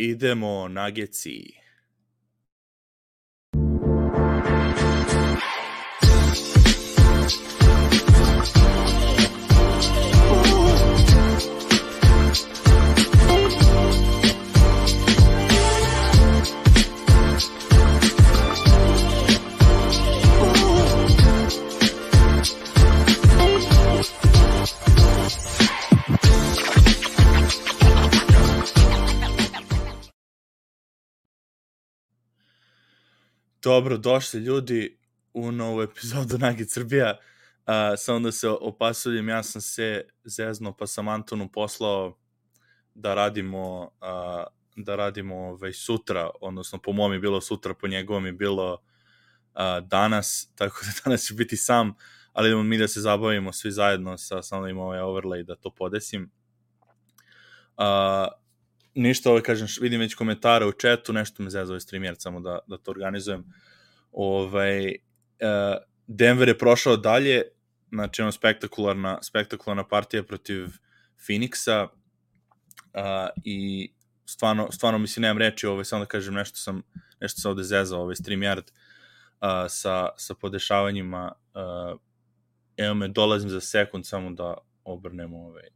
Idemo Nageci. Dobro, došli ljudi u novu epizodu Nagi Srbija. Uh, samo da se opasujem, ja sam se zezno pa sam Antonu poslao da radimo uh, da radimo ovaj, sutra, odnosno po mom je bilo sutra, po njegovom je bilo uh, danas, tako da danas će biti sam, ali idemo mi da se zabavimo svi zajedno sa, samo da ovaj overlay da to podesim. Uh, ništa, ovaj, kažem, vidim već komentare u chatu, nešto me zezao ovaj streamer, samo da, da to organizujem. Ovaj, uh, Denver je prošao dalje, znači ono spektakularna, spektakularna partija protiv Phoenixa uh, i stvarno, stvarno mislim, nemam reči, ovaj, samo da kažem nešto sam, nešto sam ovde zezao, ovaj StreamYard uh, sa, sa podešavanjima. Uh, evo me, dolazim za sekund samo da obrnemo ovaj,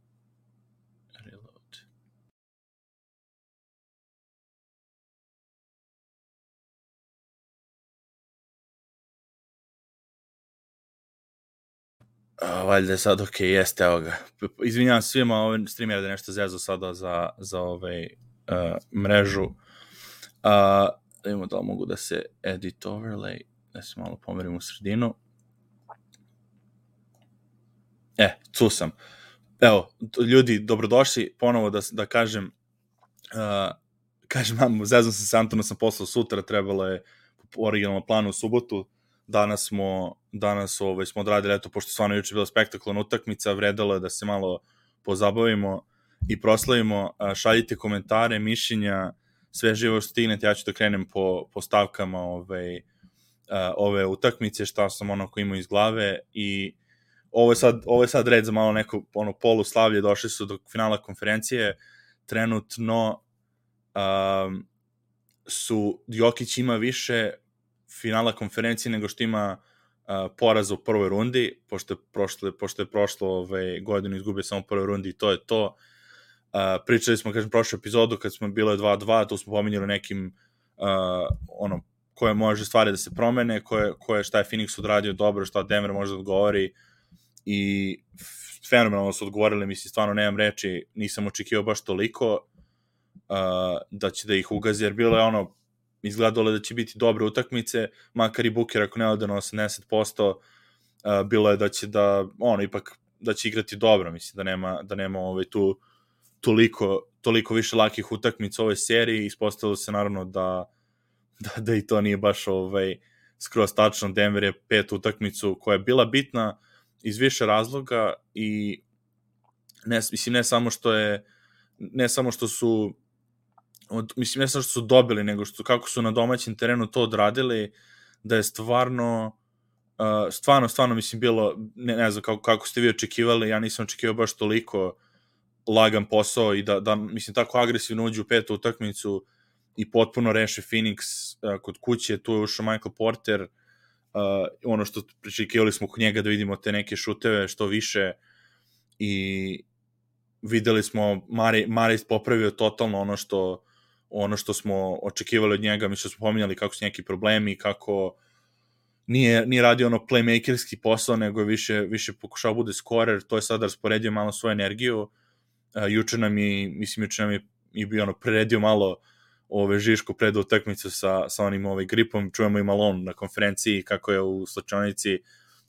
A, valjda sad, ok, jeste, evo ga. Izvinjavam svima, ovaj streamer da nešto zezo sada za, za ovaj uh, mrežu. Uh, da imamo da mogu da se edit overlay, da se malo pomerim u sredinu. E, tu sam. Evo, ljudi, dobrodošli, ponovo da, da kažem, uh, kažem vam, zezam se Antonom, sam poslao sutra, trebalo je po originalnom planu u subotu, danas smo, danas ovaj, smo odradili, eto, pošto stvarno juče bila spektakularna utakmica, vredalo je da se malo pozabavimo i proslavimo, šaljite komentare, mišljenja, sve živo što stignete, ja ću da krenem po, po stavkama ovaj, ove utakmice, šta sam onako imao iz glave i ovo je sad, ovo je sad red za malo neko ono, polu slavlje, došli su do finala konferencije, trenutno um, su, Jokić ima više finala konferencije nego što ima uh, poraz u prvoj rundi, pošto je prošlo, pošto je prošlo ovaj, godinu izgubio samo u prvoj rundi i to je to. Uh, pričali smo, kažem, prošlu epizodu kad smo bile 2-2, tu smo pominjali nekim uh, ono, koje može stvari da se promene, koje, koje šta je Phoenix odradio dobro, šta Denver može da odgovori i fenomenalno su odgovorili, mislim, stvarno nemam reči, nisam očekivao baš toliko uh, da će da ih ugazi, jer bilo je ono, izgledalo da će biti dobre utakmice, makar i Buker ako ne ode na 80%, uh, bilo je da će da, ono, ipak da će igrati dobro, mislim, da nema, da nema ovaj, tu toliko, toliko više lakih utakmica u ovoj seriji, ispostavilo se naravno da, da, da i to nije baš ovaj, skroz tačno, Denver je pet utakmicu koja je bila bitna iz više razloga i ne, mislim, ne samo što je ne samo što su od, mislim, ne samo što su dobili, nego što, kako su na domaćem terenu to odradili, da je stvarno, uh, stvarno, stvarno, mislim, bilo, ne, ne znam kako, kako ste vi očekivali, ja nisam očekivao baš toliko lagan posao i da, da mislim, tako agresivno uđu u petu utakmicu i potpuno reše Phoenix uh, kod kuće, tu je ušao Michael Porter, uh, ono što pričekivali smo kod njega da vidimo te neke šuteve što više i videli smo Mari, Maris popravio totalno ono što ono što smo očekivali od njega, mi što smo pominjali kako su neki problemi, kako nije, nije radio ono playmakerski posao, nego je više, više pokušao da bude skorer, to je sad rasporedio malo svoju energiju, uh, juče nam je, mislim, juče nam je i bio ono, preredio malo ove Žiško pred utakmicu sa, sa onim ovaj gripom, čujemo i Malon na konferenciji kako je u slučajnici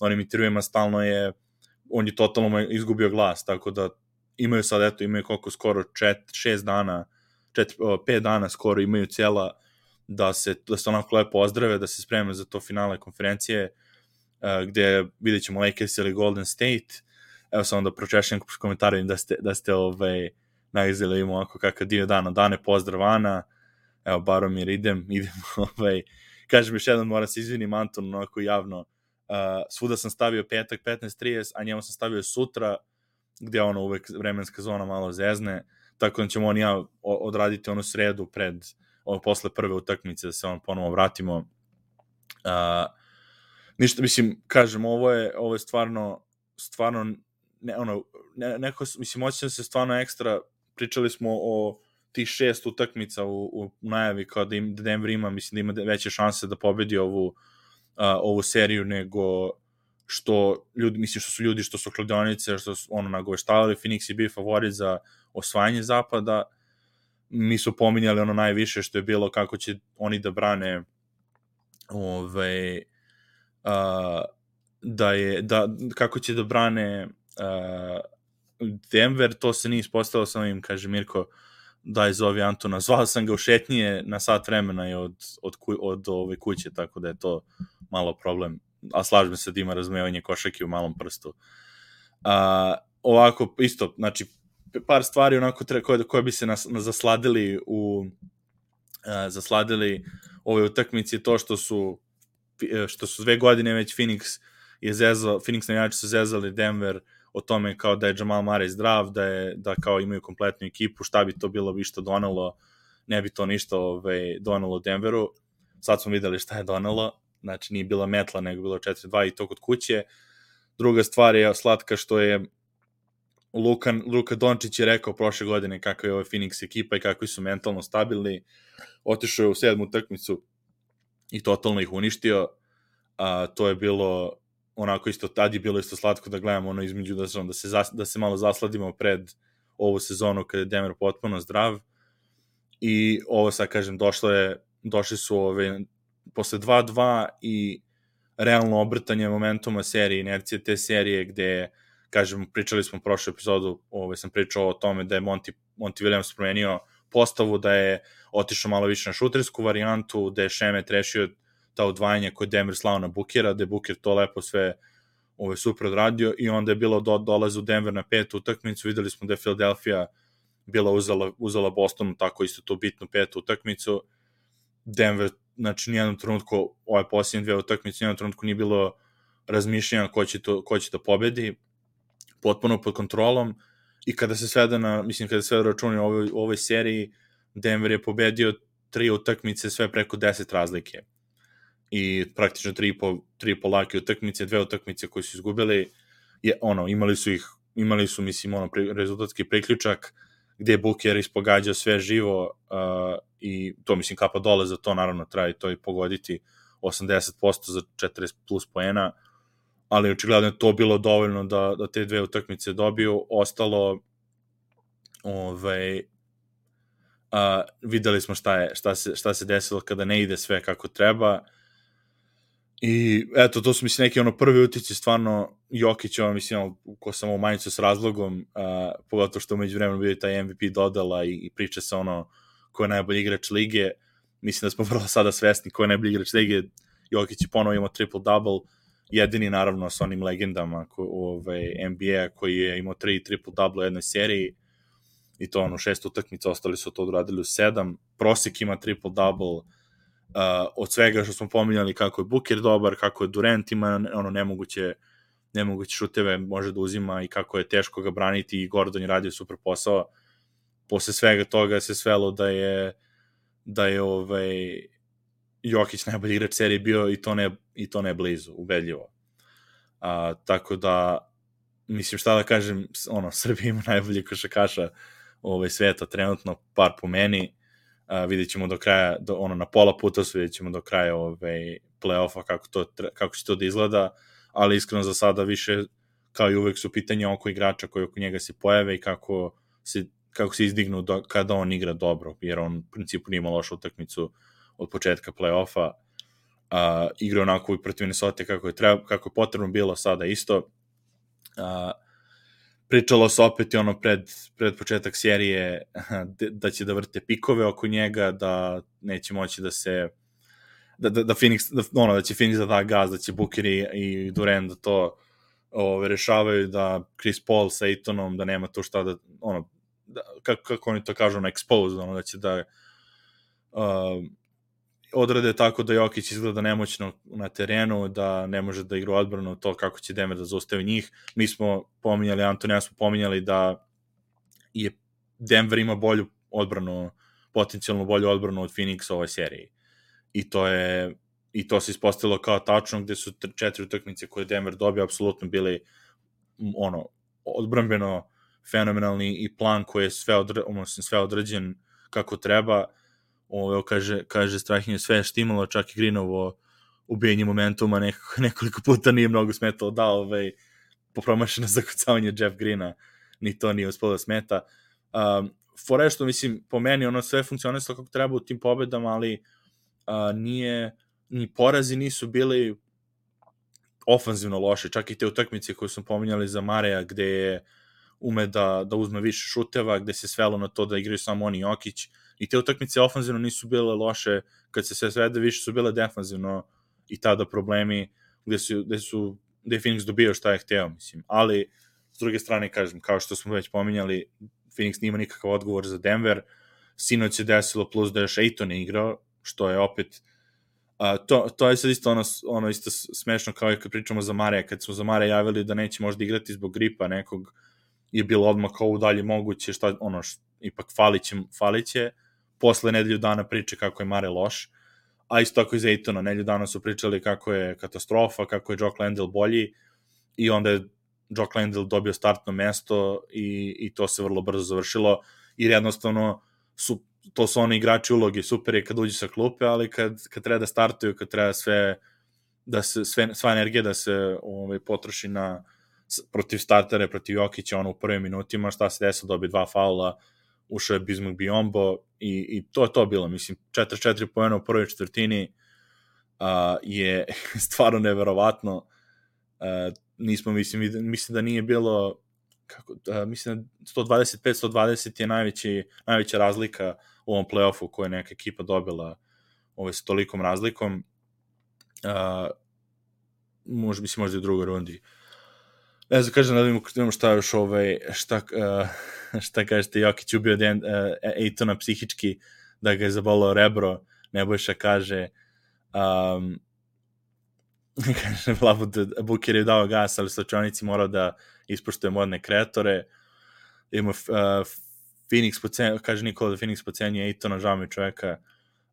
onim intervjuima stalno je on je totalno izgubio glas, tako da imaju sad, eto, imaju koliko skoro 4, 6 dana čet, pet dana skoro imaju cijela da se, da se onako lepo ozdrave, da se spreme za to finale konferencije, uh, gde vidjet ćemo Lakers ili Golden State. Evo samo da pročešljam komentare da ste, da ste ovaj, najizeli imamo ovako kakav dio dana. Dane, pozdrav Ana. Evo, Baromir, idem, idem, ovaj, kažem još jedan, moram se izvinim Anton, onako javno, uh, svuda sam stavio petak 15.30, a njemu sam stavio sutra, gde ono uvek vremenska zona malo zezne, tako da ćemo on ja odraditi onu sredu pred, posle prve utakmice, da se on ponovo vratimo. Uh, ništa, mislim, kažem, ovo je, ovo je stvarno, stvarno, ne, ono, ne, neko, mislim, osjećam se stvarno ekstra, pričali smo o tih šest utakmica u, u najavi kao da, im, da Denver ima, mislim da ima veće šanse da pobedi ovu, uh, ovu seriju nego što ljudi, mislim što su ljudi što su kladionice, što su ono nagoveštavali, Phoenix je bio favorit za osvajanje zapada, mi su pominjali ono najviše što je bilo kako će oni da brane ove, uh, da je, da, kako će da brane uh, Denver, to se nije ispostavilo, samo im kaže Mirko, daj zovi Antona, zvao sam ga u šetnije na sat vremena i od, od, od, od ove kuće, tako da je to malo problem a slažem se da ima razumevanje košake u malom prstu. A, ovako, isto, znači, par stvari onako tre, koje, koje bi se nas, nas zasladili u a, zasladili ove utakmice to što su što su dve godine već Phoenix je zezao, Phoenix navijači su zezali Denver o tome kao da je Jamal Murray zdrav, da je da kao imaju kompletnu ekipu, šta bi to bilo bi što donelo, ne bi to ništa ovaj, donelo Denveru. Sad smo videli šta je donelo znači nije bila metla, nego bilo 4-2 i to kod kuće. Druga stvar je slatka što je Luka, Luka Dončić je rekao prošle godine kako je ovo Phoenix ekipa i kako su mentalno stabilni. Otišao je u sedmu utakmicu i totalno ih uništio. A, to je bilo onako isto, tad je bilo isto slatko da gledamo ono između da se, da se, zas, da se malo zasladimo pred ovu sezonu kada je Denver potpuno zdrav i ovo sad kažem došlo je došli su ove posle 2-2 i realno obrtanje momentuma serije, inercije te serije gde, kažem, pričali smo u prošloj epizodu, ovaj, sam pričao o tome da je Monty, Monty Williams promenio postavu, da je otišao malo više na šutersku varijantu, da je Šemet rešio ta odvajanja Denver slao na Bukera, da je Buker to lepo sve ovaj, super odradio i onda je bilo do, dolaz u Denver na petu utakmicu, videli smo da je Philadelphia bila uzela, uzela Bostonu tako isto tu bitnu petu utakmicu, Denver znači nijednom trenutku ove posljednje dve utakmice, nijednom trenutku nije bilo razmišljanja ko će, to, ko će da pobedi, potpuno pod kontrolom. I kada se sveda na, mislim, kada se sveda računi ovoj, ovoj seriji, Denver je pobedio tri utakmice sve preko 10 razlike. I praktično tri i po, tri i po lake utakmice, dve utakmice koje su izgubili, je, ono, imali su ih, imali su, mislim, ono, pri, rezultatski priključak, gde je Booker ispogađao sve živo uh, i to mislim kapa dole za to naravno traje to i pogoditi 80% za 40 plus poena ali očigledno je to bilo dovoljno da, da te dve utakmice dobiju. Ostalo ovaj a, videli smo šta je šta se šta se desilo kada ne ide sve kako treba I eto, to su mislim neki ono prvi utici stvarno Jokića, mislim, ko sam u majicu s razlogom, a, pogotovo što umeđu vremenu bio taj MVP dodala i, i priča se ono ko je najbolji igrač lige. Mislim da smo vrlo sada svesni ko je najbolji igrač lige. Jokić je ponovo imao triple-double, jedini naravno sa onim legendama ko, ovaj, NBA koji je imao tri triple-double u jednoj seriji i to ono šest utakmica, ostali su to odradili u sedam. Prosek ima triple-double, uh, od svega što smo pominjali kako je Booker dobar, kako je Durant ima ono nemoguće nemoguće šuteve može da uzima i kako je teško ga braniti i Gordon je radio super posao. Posle svega toga se svelo da je da je ovaj Jokić najbolji igrač serije bio i to ne, i to ne blizu, ubedljivo. A, tako da, mislim šta da kažem, ono, Srbija ima najbolji košakaša ovaj, sveta trenutno, par po meni, a, vidjet ćemo do kraja, do, ono, na pola puta su vidjet ćemo do kraja ovaj, play-offa kako, to, kako će to da izgleda, ali iskreno za sada više kao i uvek su pitanje oko igrača koji oko njega se pojave i kako se, kako se izdignu do, kada on igra dobro, jer on u principu nije imao lošu utakmicu od početka play-offa, uh, igra onako i protiv Minnesota kako je, treba, kako je potrebno bilo sada isto. Uh, pričalo se opet i ono pred, pred početak serije da će da vrte pikove oko njega, da neće moći da se da, da, da Phoenix, da, ono, da će Phoenix da da gaz, da će Booker i, i Durant da to ove, rešavaju, da Chris Paul sa Etonom, da nema to šta da, ono, da, kako, kako oni to kažu, na expose, ono, da će da uh, odrade tako da Jokić izgleda nemoćno na terenu, da ne može da igra odbranu to kako će Denver da zaustavi njih. Mi smo pominjali, Antonija smo pominjali da je Denver ima bolju odbranu, potencijalno bolju odbranu od Phoenixa u ovoj seriji. I to je i to se ispostavilo kao tačno gde su četiri utakmice koje Denver dobio apsolutno bili ono odbrambeno fenomenalni i plan koji je sve odre, sve određen kako treba. Ovo kaže kaže Strahinje sve je štimalo, čak i Greenovo ubijanje momentuma nekoliko, nekoliko puta nije mnogo smetalo da ovaj popromašeno zakucavanje Jeff Greena ni to nije uspelo da smeta. Um, fore što, mislim, po meni ono sve funkcionisalo kako treba u tim pobedama, ali uh, nije, ni porazi nisu bili ofanzivno loše, čak i te utakmice koje smo pominjali za Mareja, gde je ume da, da uzme više šuteva, gde se svelo na to da igraju samo oni Jokić, i te utakmice ofanzivno nisu bile loše, kad se sve svede više su bile defanzivno i tada problemi gde su, gde su gde je Phoenix dobio šta je hteo, mislim, ali s druge strane, kažem, kao što smo već pominjali, Phoenix nima nikakav odgovor za Denver, sinoć se desilo plus da je igrao, što je opet a, to, to je sad isto ono, ono isto smešno kao i kad pričamo za Mareja, kad smo za Mareja javili da neće možda igrati zbog gripa nekog, je bilo odmah kao dalje moguće, šta, ono, što, ipak faliće, faliće, posle nedelju dana priče kako je Mare loš, a isto tako i za Aitona, nedelju dana su pričali kako je katastrofa, kako je Jock Landell bolji, i onda je Jock Landell dobio startno mesto i, i to se vrlo brzo završilo, jer jednostavno su, to su oni igrači ulogi, super je kad uđe sa klupe, ali kad, kad treba da startuju, kad treba sve, da se, sve, sva energija da se ovaj, potroši na protiv startere, protiv Jokića, ono u prvim minutima, šta se desilo, dobije dva faula, ušao je Bismarck Biombo i, i to je to bilo, mislim, 4-4 pojena u prvoj četvrtini uh, je stvarno neverovatno, uh, nismo, mislim, mislim da nije bilo kako, uh, mislim da 125-120 je najveći, najveća razlika u ovom play-offu koju je neka ekipa dobila ovaj, sa tolikom razlikom. Uh, možda, mislim, možda i u drugoj rundi. Ne znam, kažem, da vidimo šta još ovaj, šta, šta kažete, Jokić ubio Den, uh, Ejtona psihički, da ga je zabolao rebro, Nebojša kaže, um, kaže Vlabud, Buker je dao gas, ali slučajnici morao da ispoštuje modne kreatore. Ima uh, Phoenix pocenio, kaže Nikola da Phoenix pocenio Ejtona, žao mi čoveka,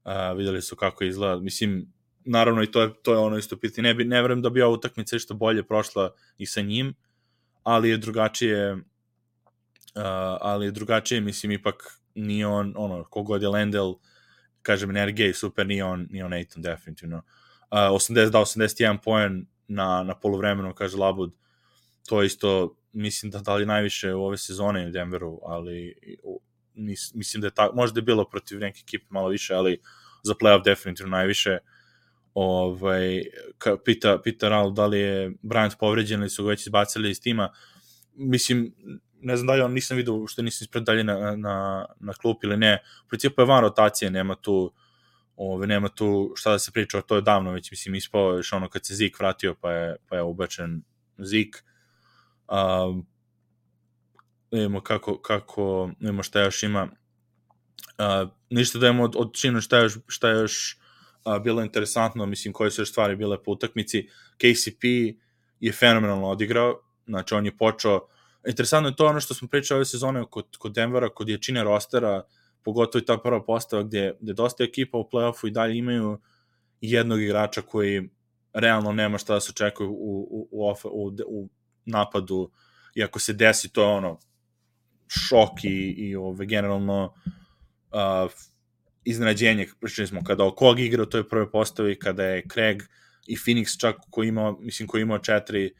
uh, videli su kako izgleda. Mislim, naravno i to je, to je ono isto pitanje. Ne, bi, ne verujem da bi ova utakmica što bolje prošla i sa njim, ali je drugačije uh, ali je drugačije, mislim, ipak nije on, ono, kogod je Lendel, kažem, energija i super, nije on, nije on Aiton, definitivno. Uh, 80 da 81 poen na, na polovremenu, kaže Labud, to je isto, mislim da dali najviše u ove sezone u Denveru, ali nis, mislim da je tako, možda je bilo protiv neke ekipe malo više, ali za playoff definitivno najviše. Ovaj, ka, pita, pita Ral da li je Bryant povređen ili su ga već izbacili iz tima. Mislim, ne znam da li on nisam vidio što nisam ispred dalje na, na, na klup ili ne. U principu je van rotacije, nema tu ove, nema tu šta da se priča, to je davno već, mislim, ispao još ono kad se Zik vratio, pa je, pa je ubačen Zik. Um, imamo kako, kako, imamo šta još ima. Uh, ništa da imamo od, od šta još, šta još uh, bilo interesantno, mislim, koje su još stvari bile po utakmici. KCP je fenomenalno odigrao, znači on je počeo, interesantno je to ono što smo pričali ove sezone kod, kod Denvera, kod jačine rostera, pogotovo i ta prva postava gde, gde dosta ekipa u play-offu i dalje imaju jednog igrača koji realno nema šta da se očekuje u, u, u, u, u napadu i ako se desi to je ono šok i, i ove, generalno uh, iznenađenje, pričali smo kada kog igra u toj prvoj postavi, kada je Craig i Phoenix čak koji ima, mislim koji ima četiri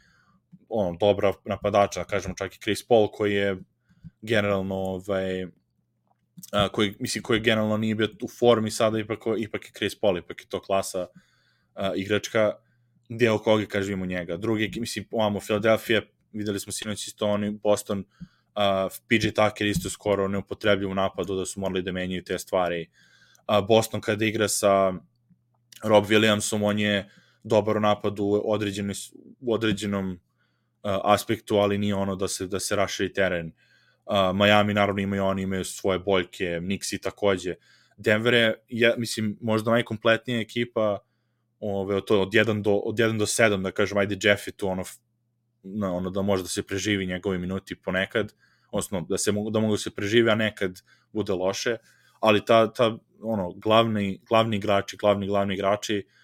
ono, dobra napadača, kažemo čak i Chris Paul koji je generalno ovaj, a, koji, mislim, koji generalno nije bio u formi sada, ipak, ipak je Chris Paul, ipak je to klasa a, igračka, gde o koga kažemo njega. Drugi, mislim, ovamo Philadelphia, videli smo sinoć isto oni, Boston, uh, PJ Tucker isto skoro neupotrebljiv u napadu, da su morali da menjaju te stvari. Uh, Boston kada igra sa Rob Williamsom, on je dobar u napadu u, u određenom aspektu, ali nije ono da se, da se raširi teren. Uh, Miami naravno imaju oni, imaju svoje boljke, Knicks i takođe. Denver je, ja, mislim, možda najkompletnija ekipa ove, to, od 1 do, od 1 do 7, da kažem, ajde Jeff je tu ono, na, ono da može da se preživi njegovi minuti ponekad. odnosno da, se mogu, da mogu da se prežive, a nekad bude loše, ali ta, ta ono, glavni, glavni igrači, glavni, glavni igrači, uh,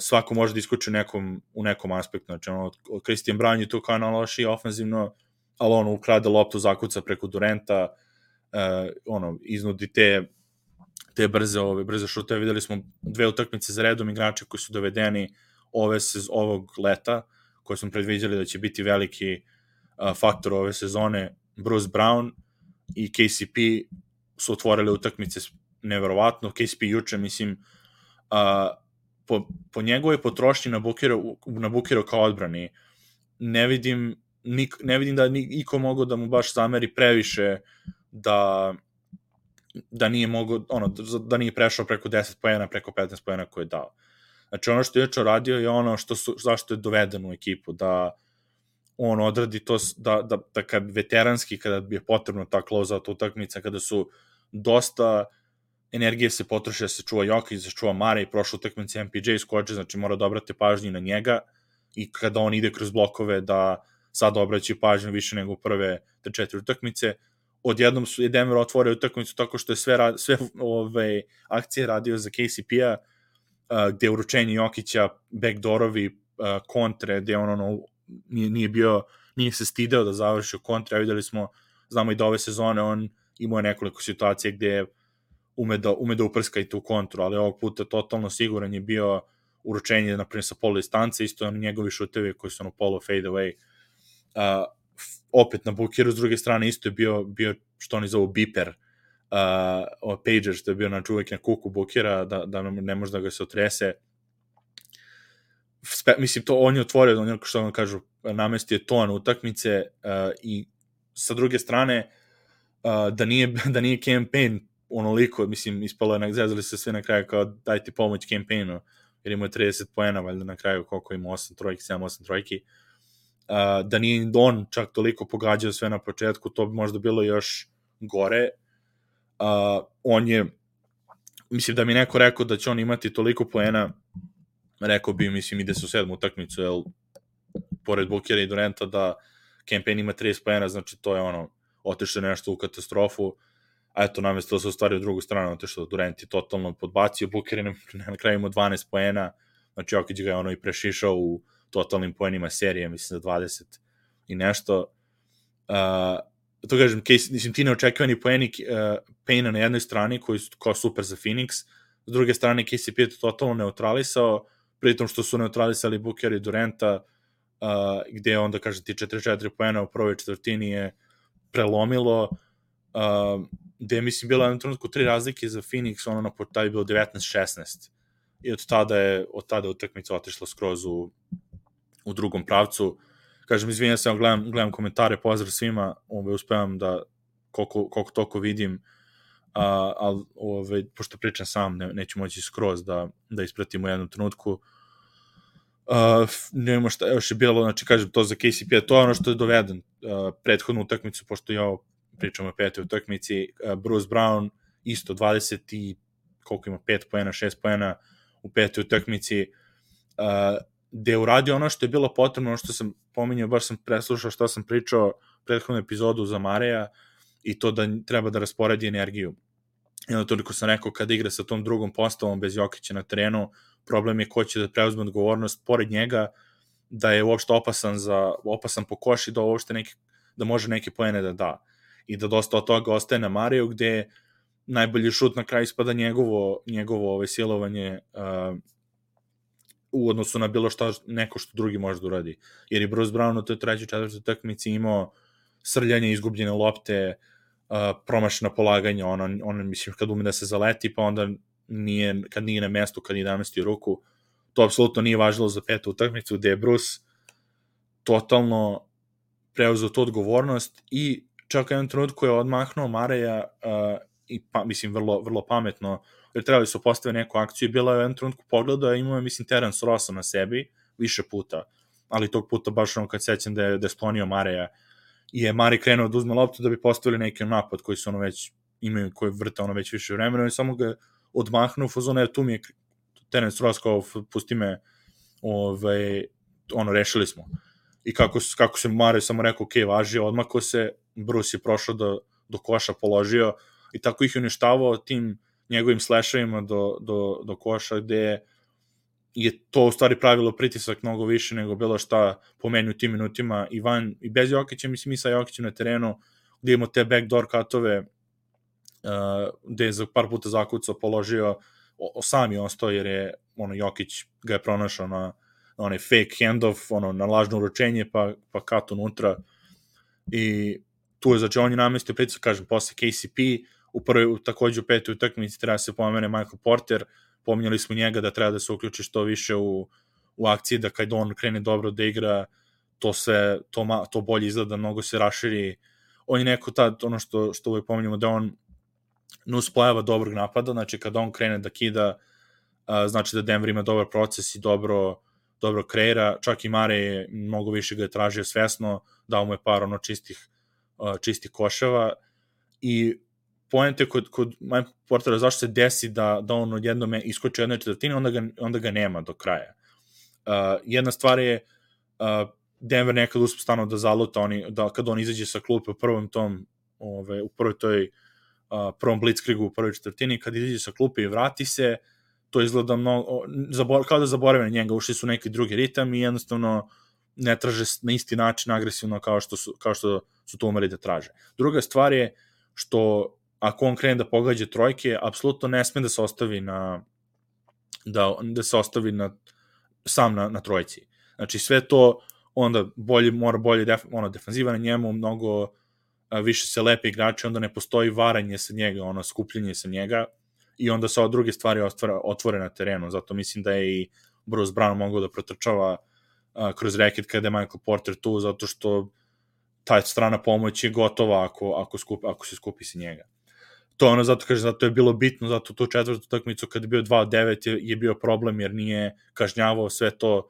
svako može da iskuči u nekom, u nekom aspektu, znači ono, Christian Brown je tu kao na loši ofenzivno, ali ono, ukrade loptu, zakuca preko Durenta, uh, ono, iznudi te te brze ove brze šuteve videli smo dve utakmice za redom igrače koji su dovedeni ove se ovog leta koje smo predviđali da će biti veliki uh, faktor ove sezone Bruce Brown i KCP su otvorili utakmice neverovatno. KCP juče mislim uh, po, po njegovoj potrošnji na Bukiro, na Bukiro kao odbrani ne vidim nik, ne vidim da niko mogu da mu baš zameri previše da da nije mogo, ono, da nije prešao preko 10 pojena, preko 15 pojena koje je dao. Znači, ono što je Ječo radio je ono što su, zašto je doveden u ekipu, da on odradi to, da, da, da kad veteranski, kada bi je potrebno ta close-out utakmica, kada su dosta energije se potroše da se čuva Jokić, da se čuva Mare i prošle utakmice MPJ skoče, znači mora da obrate pažnju na njega. I kada on ide kroz blokove da sad obraći pažnju više nego prve te četiri utakmice, odjednom su je Denver otvorio utakmicu tako što je sve, rad, sve ove akcije radio za KCP-a, gde uručenje Jokića, backdoorovi, kontre, gde on ono, nije, nije bio, nije se stideo da završi u kontre, a videli smo, znamo i da ove sezone on imao nekoliko situacija gde ume da, ume da uprska i tu kontru, ali ovog puta totalno siguran je bio uručenje, naprimjer, sa polu distance, isto on njegovi šutevi koji su ono polo fade away. Uh, opet na Bukiru, s druge strane isto je bio, bio što oni zovu biper, uh, pager što je bio na čuvek na kuku Bukira, da, da ne može da ga se otrese. Spe, mislim, to on je otvorio, on je, što vam kažu, namestio ton utakmice uh, i sa druge strane, uh, da nije, da nije campaign onoliko, mislim, ispalo je, zezali se sve na kraju kao dajte pomoć campaignu, jer imao je 30 poena, valjda na kraju koliko ima 8 trojki, 7-8 trojki. Uh, da nije on čak toliko pogađao sve na početku, to bi možda bilo još gore. Uh, on je, mislim da mi neko rekao da će on imati toliko poena, rekao bi, mislim, ide su sedmu utakmicu, jel, pored Bukera i Durenta, da Kempen ima 30 poena, znači to je ono, otišao nešto u katastrofu, a eto, namesto da se ostvari u drugu stranu, otišao Durent je totalno podbacio, Buker je na, kraju ima 12 poena, znači Jokić ga je ono i prešišao u totalnim poenima serije, mislim za 20 i nešto. Uh, to kažem, case, mislim, ti neočekivani poeni uh, Payna na jednoj strani, koji su kao super za Phoenix, s druge strane KCP je totalno neutralisao, pritom što su neutralisali Booker i Durenta, uh, gde onda, kažem ti, 4-4 poena u prvoj četvrtini je prelomilo, uh, gde je, mislim, bilo jednom trenutku tri razlike za Phoenix, ono na portavi bilo 19-16. I od tada je, od tada utakmica otišla skroz u, u drugom pravcu. Kažem, izvinjam se, gledam, gledam komentare, pozdrav svima, ovaj, uspevam da koliko, koliko toliko vidim, a, ali ovaj, pošto pričam sam, ne, neću moći skroz da, da ispratim u jednom trenutku. Uh, nema šta još je bilo, znači kažem to za KCP, to je ono što je doveden uh, prethodnu utakmicu, pošto ja pričam o petoj utakmici, uh, Bruce Brown isto 20 i koliko ima 5 poena, 6 poena u petoj utakmici, uh, gde je uradio ono što je bilo potrebno, ono što sam pominjao, baš sam preslušao što sam pričao prethodnu epizodu za Mareja i to da treba da rasporedi energiju. I onda toliko sam rekao, kada igra sa tom drugom postavom bez Jokića na terenu, problem je ko će da preuzme odgovornost pored njega, da je uopšte opasan za opasan po koši da uopšte neki da može neke poene da da i da dosta od toga ostaje na Mariju gde najbolji šut na kraju ispada njegovo njegovo ove silovanje uh, u odnosu na bilo šta neko što drugi može da uradi. Jer i Bruce Brown u toj trećoj četvrtoj takmici imao srljanje izgubljene lopte, uh, promašena polaganja, ono, ono, mislim, kad ume da se zaleti, pa onda nije, kad nije na mestu, kad nije namestio ruku, to apsolutno nije važilo za petu utakmicu, gde je Bruce totalno preuzeo tu odgovornost i čak jedan trenutku je odmahnuo Mareja uh, i pa, mislim vrlo, vrlo pametno jer trebali su postaviti neku akciju i bila je u jednom trenutku pogleda, imao je, mislim, Terence Rossa na sebi, više puta, ali tog puta baš ono kad sećam da je, da je sklonio Mareja i je Mari krenuo da uzme loptu da bi postavili neki napad koji su ono već imaju, koji vrte ono već više vremena i samo ga odmahnu u fazonu, tu mi je Terence Ross kao pusti me ovaj, ono, rešili smo. I kako, kako se Mare samo rekao, ok, važi, odmako se, Bruce je prošao do, do koša, položio. I tako ih je uništavao tim njegovim slešovima do, do, do koša gde je to u stvari pravilo pritisak mnogo više nego bilo šta pomeni u tim minutima. I van, i bez Jokića, mislim i sa Jokićem na terenu, gde imamo te backdoor katove uh, gde je za par puta zakucao, položio, o, o sam je ostao jer je ono, Jokić ga je pronašao na, na onaj fake handoff, ono, na lažno uručenje, pa, pa kat unutra i tu je, znači on je namestio pritisak, kažem, posle KCP, u prvoj, takođe u petoj utakmici treba se pomene Michael Porter, pominjali smo njega da treba da se uključi što više u, u akciji, da kad on krene dobro da igra, to sve, to, ma, to bolje izgleda, mnogo se raširi. On je neko tad, ono što, što uvijek pominjamo, da on nus pojava dobrog napada, znači kad on krene da kida, a, znači da Denver ima dobar proces i dobro, dobro kreira, čak i Mare je mnogo više ga je tražio svesno, dao mu je par ono čistih, čistih koševa i poente kod, kod Mike Portera zašto se desi da, da on odjednom iskoči jednoj četvrtini, onda ga, onda ga nema do kraja. Uh, jedna stvar je uh, Denver nekad uspe stano da zaluta oni, da kad on izađe sa klupe u prvom tom ove, u prvoj toj uh, prvom blitzkrigu u prvoj četvrtini, kad izađe sa klupe i vrati se, to izgleda mnogo, kao da zaborave na njega, ušli su neki drugi ritam i jednostavno ne traže na isti način agresivno kao što su, kao što su to umeli da traže. Druga stvar je što ako on krene da pogađa trojke, apsolutno ne sme da se ostavi na da, da se ostavi na, sam na, na trojci. Znači sve to onda bolje, mora bolje def, ono, defanziva na njemu, mnogo više se lepe igrače, onda ne postoji varanje sa njega, ono, skupljenje sa njega i onda se od druge stvari ostvara, otvore na terenu, zato mislim da je i Bruce Brown mogao da protrčava a, kroz reket kada je Michael Porter tu, zato što ta strana pomoć je gotova ako, ako, skup, ako se skupi se njega to ono zato kaže zato je bilo bitno zato tu četvrtu utakmicu kad je bio 2-9 je, je bio problem jer nije kažnjavao sve to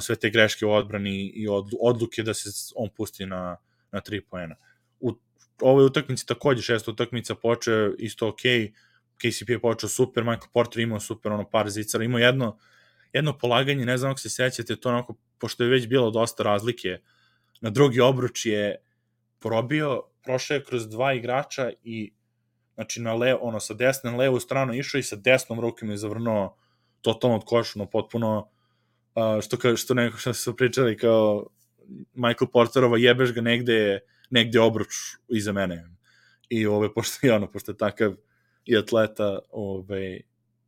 sve te greške u odbrani i odluke da se on pusti na na 3 poena. U ovoj utakmici takođe šesta utakmica počeo isto ok, KCP je počeo super, Michael Porter imao super ono par zicara, imao jedno jedno polaganje, ne znam ako se sećate, to onako, pošto je već bilo dosta razlike, na drugi obruč je probio, prošao je kroz dva igrača i znači na levo, ono, sa desne na levu stranu išao i sa desnom rukom je zavrnuo totalno od koša, no potpuno, uh, što, ka, što neko što su pričali kao Michael Porterova jebeš ga negde, negde obruč iza mene. I ove, pošto je ono, pošto je takav i atleta, ove,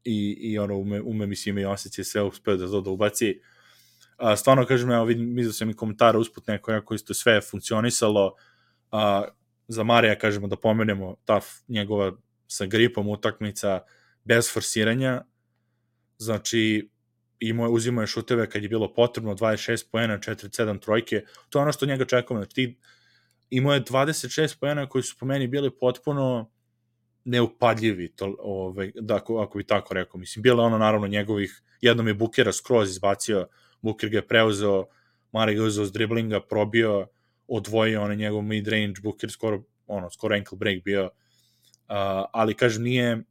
i, i ono, ume, ume mislim i osjeća sve uspeo da to da ubaci. A, stvarno, kažem, evo, vidim, vidio sam i komentara usput neko, jako isto sve funkcionisalo, a, za Marija, kažemo da pomenemo ta njegova sa gripom utakmica bez forsiranja, znači imao, uzimao je šuteve kad je bilo potrebno, 26 poena, 47 trojke, to je ono što njega čekamo, znači ti imao je 26 poena koji su po meni bili potpuno neupadljivi, to, ovaj, da, ako, ako bi tako rekao. Mislim, bilo ono naravno njegovih, jednom je Bukera skroz izbacio, Buker ga je preuzeo, Mare ga uzeo s driblinga, probio, odvojio onaj njegov mid range Booker skoro ono skoro ankle break bio uh, ali kažem nije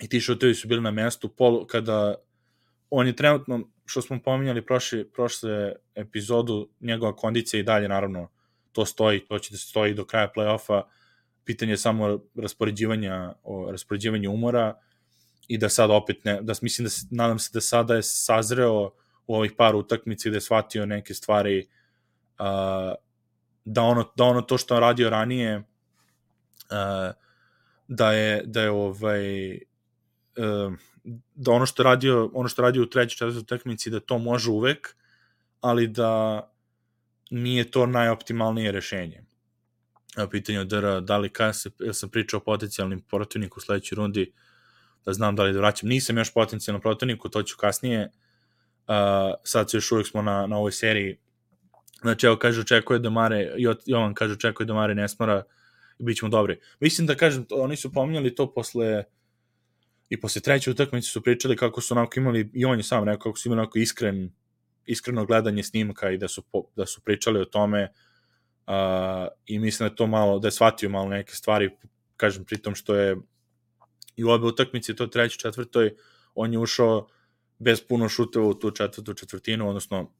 i ti šutevi su bili na mestu pol kada on je trenutno što smo pominjali prošle, prošle epizodu njegova kondicija i dalje naravno to stoji, to će da stoji do kraja play-offa pitanje je samo raspoređivanja o raspoređivanju umora i da sad opet ne, da mislim da nadam se da sada je sazreo u ovih par utakmica da je shvatio neke stvari uh, da ono, da ono to što on radio ranije uh, da je da je ovaj uh, da ono što radio ono što radio u trećoj četvrtoj utakmici da to može uvek ali da nije to najoptimalnije rešenje. Pitanje od DR, da li kada se, ja sam pričao o potencijalnim protivniku u sledećoj rundi, da znam da li da vraćam. Nisam još potencijalno protivniku, to ću kasnije. Uh, sad se još uvijek smo na, na ovoj seriji Znači, evo, kaže, očekuje da Mare, Jovan kaže, očekuje da Mare ne smara i bit ćemo dobri. Mislim da, kažem, oni su pominjali to posle i posle treće utakmice su pričali kako su onako imali, i on je sam rekao, kako su imali onako iskren, iskreno gledanje snimka i da su, po, da su pričali o tome i mislim da je to malo, da je shvatio malo neke stvari, kažem, pritom što je i u obe utakmice, to treće, četvrtoj, on je ušao bez puno šuteva u tu četvrtu četvrtinu, odnosno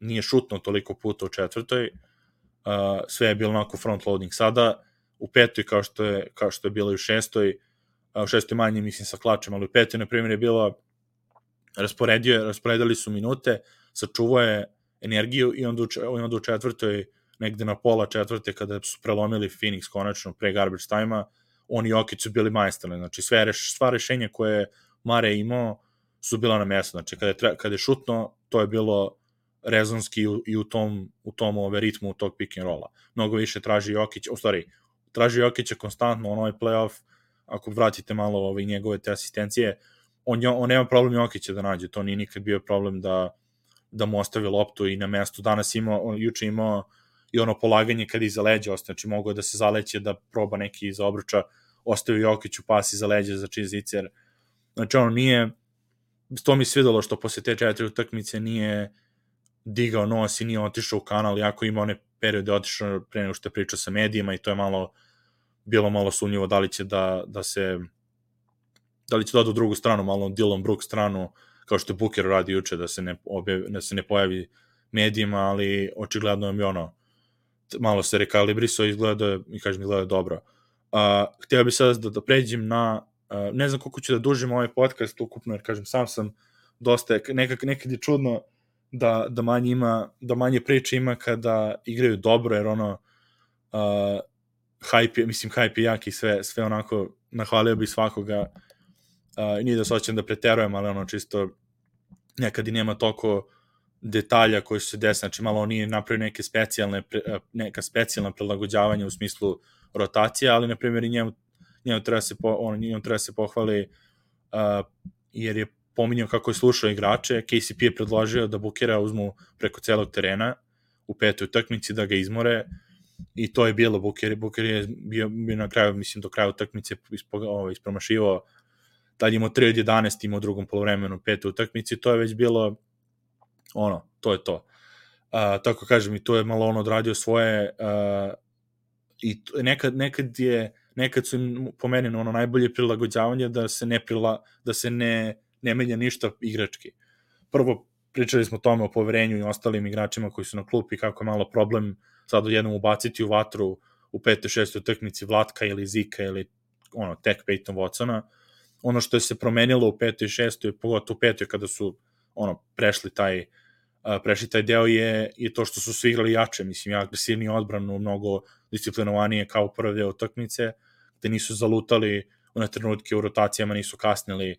nije šutno toliko puta u četvrtoj, uh, sve je bilo onako front loading. Sada u petoj, kao što je, kao što je bilo i u šestoj, uh, u šestoj manje mislim sa klačem, ali u petoj, na primjer, je bilo rasporedio, rasporedili su minute, sačuvao je energiju i onda u, onda u četvrtoj, negde na pola četvrte, kada su prelomili Phoenix konačno pre garbage time-a, oni i Okić su bili majstorni, znači sve reš, sva rešenja koje Mare imao su bila na mjestu, znači kada je, kada je šutno, to je bilo rezonski u, i u tom, u tom ove ritmu tog pick and rolla. Mnogo više traži Jokić, u stvari, traži Jokića konstantno, on ovaj playoff, ako vratite malo ove njegove te asistencije, on, on nema problem Jokića da nađe, to nije nikad bio problem da, da mu ostavi loptu i na mestu. Danas imao, on, juče imao i ono polaganje kad iza leđa ostaje, znači mogo da se zaleće da proba neki iza obruča, ostavio Jokiću pas iza leđa za čizicer. Znači ono nije, to mi svidelo što posle te četiri utakmice nije digao nos i nije otišao u kanal, jako ima one periode otišao pre nego što je pričao sa medijima i to je malo bilo malo sumnjivo da li će da, da se da li će da u drugu stranu, malo Dylan Brook stranu, kao što je Booker radi juče, da se ne, objavi, da se ne pojavi medijima, ali očigledno je ono, malo se rekalibrisao izgleda, i kažem, izgleda dobro. Uh, htio bih sad da, da pređem na, uh, ne znam koliko ću da dužim ovaj podcast ukupno, jer kažem, sam sam dosta, nekak, nekad je čudno da, da manje ima, da manje priče ima kada igraju dobro, jer ono, uh, hype, mislim, hype je jak i sve, sve onako, nahvalio bi svakoga, uh, nije da se oćem da preterujem, ali ono, čisto, nekad i nema toliko detalja koji su se desili, znači malo on nije napravio neke specijalne, neka specijalna prilagođavanja u smislu rotacije, ali na primjer i njemu, njemu treba se, po, on, njemu treba se pohvali uh, jer je pominjao kako je slušao igrače, KCP je predložio da Bukera uzmu preko celog terena u petoj utakmici, da ga izmore i to je bilo. Buker, Buker je bio, bio na kraju, mislim, do kraja utakmice ovaj, ispromašivao. Tad imao 3 od 11 imao u drugom polovremenu petoj utakmici, to je već bilo ono, to je to. Uh, tako kažem, i to je malo on odradio svoje uh, i nekad, nekad je nekad su po meni ono najbolje prilagođavanje da se ne prila, da se ne ne menja ništa igrački. Prvo, pričali smo o tome o poverenju i ostalim igračima koji su na klupi, kako je malo problem sad jednom ubaciti u vatru u pete, šeste utakmici Vlatka ili Zika ili ono, tek Peyton Watsona. Ono što je se promenilo u petoj i šestoj, pogotovo u petoj kada su ono, prešli taj prešli taj deo je, je to što su svi igrali jače, mislim, agresivni odbranu, mnogo disciplinovanije kao prve deo utakmice, gde nisu zalutali na trenutke u rotacijama, nisu kasnili,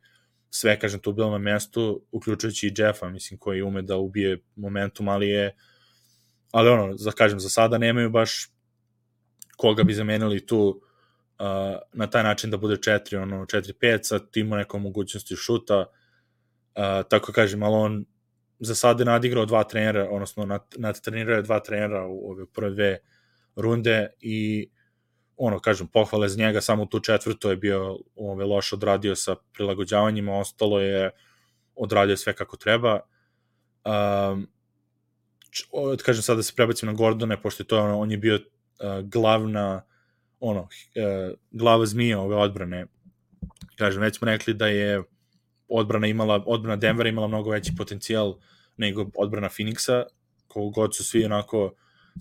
sve, kažem, tu bilo na mestu, uključujući i Jeffa, mislim, koji ume da ubije momentum, ali je, ali ono, za, kažem, za sada nemaju baš koga bi zamenili tu uh, na taj način da bude 4, ono, 4-5, sa timo nekom mogućnosti šuta, uh, tako kažem, ali on za sada nadigrao dva trenera, odnosno nad, nadtrenirao je dva trenera u ove prve dve runde i ono, kažem, pohvale za njega, samo tu četvrto je bio ove, loš odradio sa prilagođavanjima, ostalo je odradio sve kako treba. Um, kažem sad da se prebacim na Gordone, pošto je to ono, on je bio uh, glavna ono, uh, glava zmija ove odbrane. Kažem, već smo rekli da je odbrana imala, odbrana Denvera imala mnogo veći potencijal nego odbrana Phoenixa, kogod god su svi onako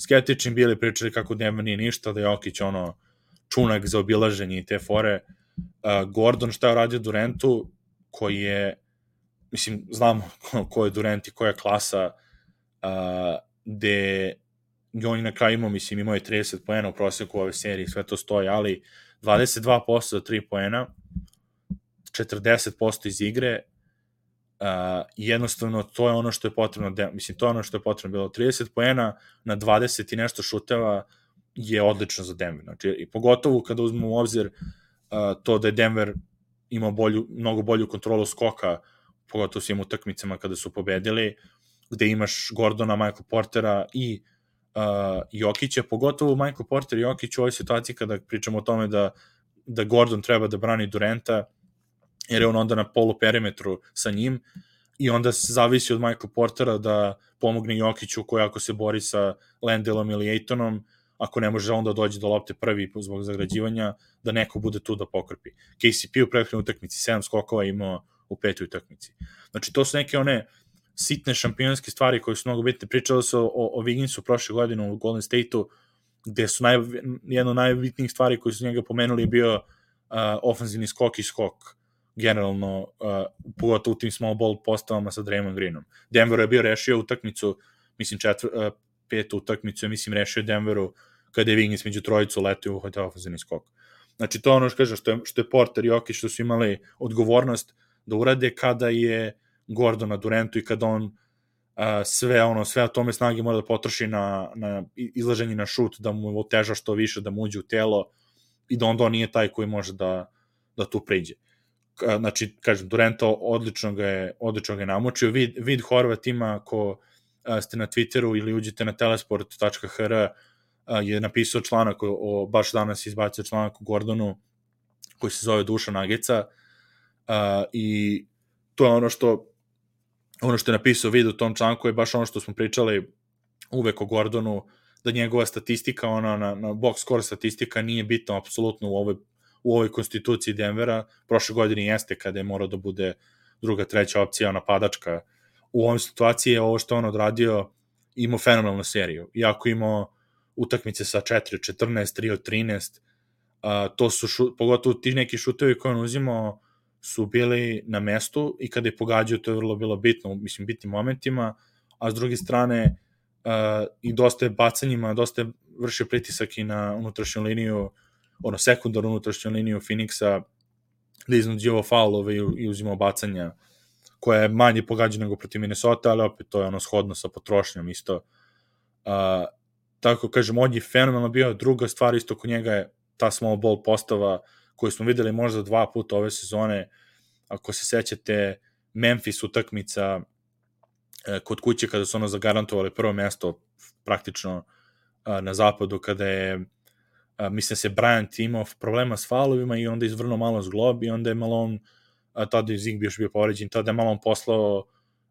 skeptični bili, pričali kako Denver nije ništa, da je Okić ono čunak za obilaženje i te fore. Uh, Gordon šta je uradio Durantu, koji je, mislim, znamo ko je Durant i koja klasa, uh, gde on je na kraju imao, mislim, imao je 30 poena u proseku ove serije, sve to stoji, ali 22% za 3 poena, 40% iz igre, uh, jednostavno to je ono što je potrebno, de, mislim, to je ono što je potrebno bilo, 30 poena na 20 i nešto šuteva je odlično za Denver, znači, i pogotovo kada uzmemo u obzir uh, to da je Denver imao bolju, mnogo bolju kontrolu skoka, pogotovo svim utakmicama kada su pobedili, gde imaš Gordona, Michael Portera i uh, Jokića, pogotovo Michael Porter i Jokić u ovoj situaciji kada pričamo o tome da, da Gordon treba da brani Durenta, jer je on onda na polu perimetru sa njim i onda se zavisi od Michael Portera da pomogne Jokiću koji ako se bori sa Landelom ili Ejtonom, ako ne može onda dođe do lopte prvi zbog zagrađivanja, da neko bude tu da pokrpi. KCP u prethodnoj utakmici 7 skokova imao u petoj utakmici. Znači to su neke one sitne šampionske stvari koje su mnogo bitne. Pričalo se o, o Wigginsu prošle godine u Golden State-u, gde su naj, jedna od najbitnijih stvari koje su njega pomenuli je bio uh, ofenzivni skok i skok generalno, uh, pogotovo u tim small ball postavama sa Draymond Greenom. Denver je bio rešio utakmicu, mislim četvr, uh, petu utakmicu, mislim rešio Denveru kada je Wiggins među trojicu letio u hotel ofenzivni skok. Znači to je ono što kaže, što je, što je Porter i Okić što su imali odgovornost da urade kada je Gordon na Durantu i kada on a, sve ono sve tome snage mora da potroši na, na izlaženje na šut, da mu oteža što više, da mu uđe u telo i da onda on nije taj koji može da, da tu pređe. Znači, kažem, Durento odlično ga je, odlično ga je namočio. Vid, vid Horvat ima, ako a, ste na Twitteru ili uđete na telesport.hr, je napisao članak o, o baš danas izbacio članak o Gordonu koji se zove Duša Nageca a, i to je ono što ono što je napisao vid u tom članku je baš ono što smo pričali uvek o Gordonu, da njegova statistika, ona na, na box score statistika nije bitna apsolutno u ovoj, u ovoj konstituciji Denvera. Prošle godine jeste kada je morao da bude druga, treća opcija napadačka. U ovoj situaciji je ovo što on odradio imao fenomenalnu seriju. Iako imao utakmice sa 4 14, 3 od 13, uh, to su, šu, pogotovo ti neki šutevi koje on uzimao, su bili na mestu i kada je pogađao to je vrlo bilo bitno, mislim bitnim momentima, a s druge strane uh, i dosta je bacanjima, dosta je vršio pritisak i na unutrašnju liniju, ono sekundarnu unutrašnju liniju Phoenixa, da iznuđivo faulove i, i uzimao bacanja koja je manje pogađa nego protiv Minnesota, ali opet to je ono shodno sa potrošnjom isto. Uh, tako kažem, on je fenomenalno bio, druga stvar isto kod njega je ta small ball postava, uh, koju smo videli možda dva puta ove sezone, ako se sećate Memphis utakmica e, kod kuće kada su ono zagarantovali prvo mesto praktično na zapadu kada je mislim se Bryant imao problema s faulovima i onda izvrnuo malo zglob i onda je Malone tada je Zig još bio povređen, tada je Malone poslao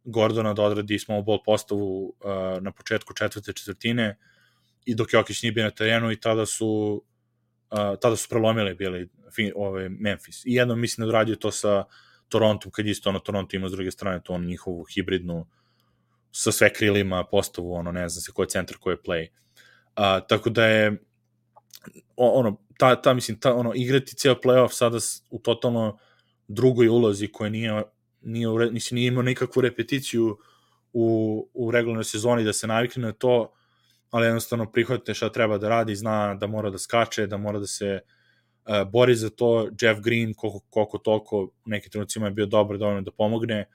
Gordona da odradi small ball postavu na početku četvrte četvrtine i dok Jokić nije bio na terenu i tada su uh, tada su prelomili bili ovaj, Memphis. I jednom mislim da uradio to sa Torontom, kad isto ono Toronto ima s druge strane to on njihovu hibridnu sa sve krilima postavu, ono ne znam se ko je centar, ko je play. Uh, tako da je ono, ta, ta mislim, ta, ono, igrati ceo playoff sada u totalno drugoj ulozi koja nije, nije, mislim, nije imao nikakvu repeticiju u, u regularnoj sezoni da se navikne na to, ali jednostavno prihvatite šta treba da radi, zna da mora da skače, da mora da se uh, bori za to. Jeff Green, koliko, koliko toliko, u nekim trenucima je bio dobar dovoljno da pomogne, uh,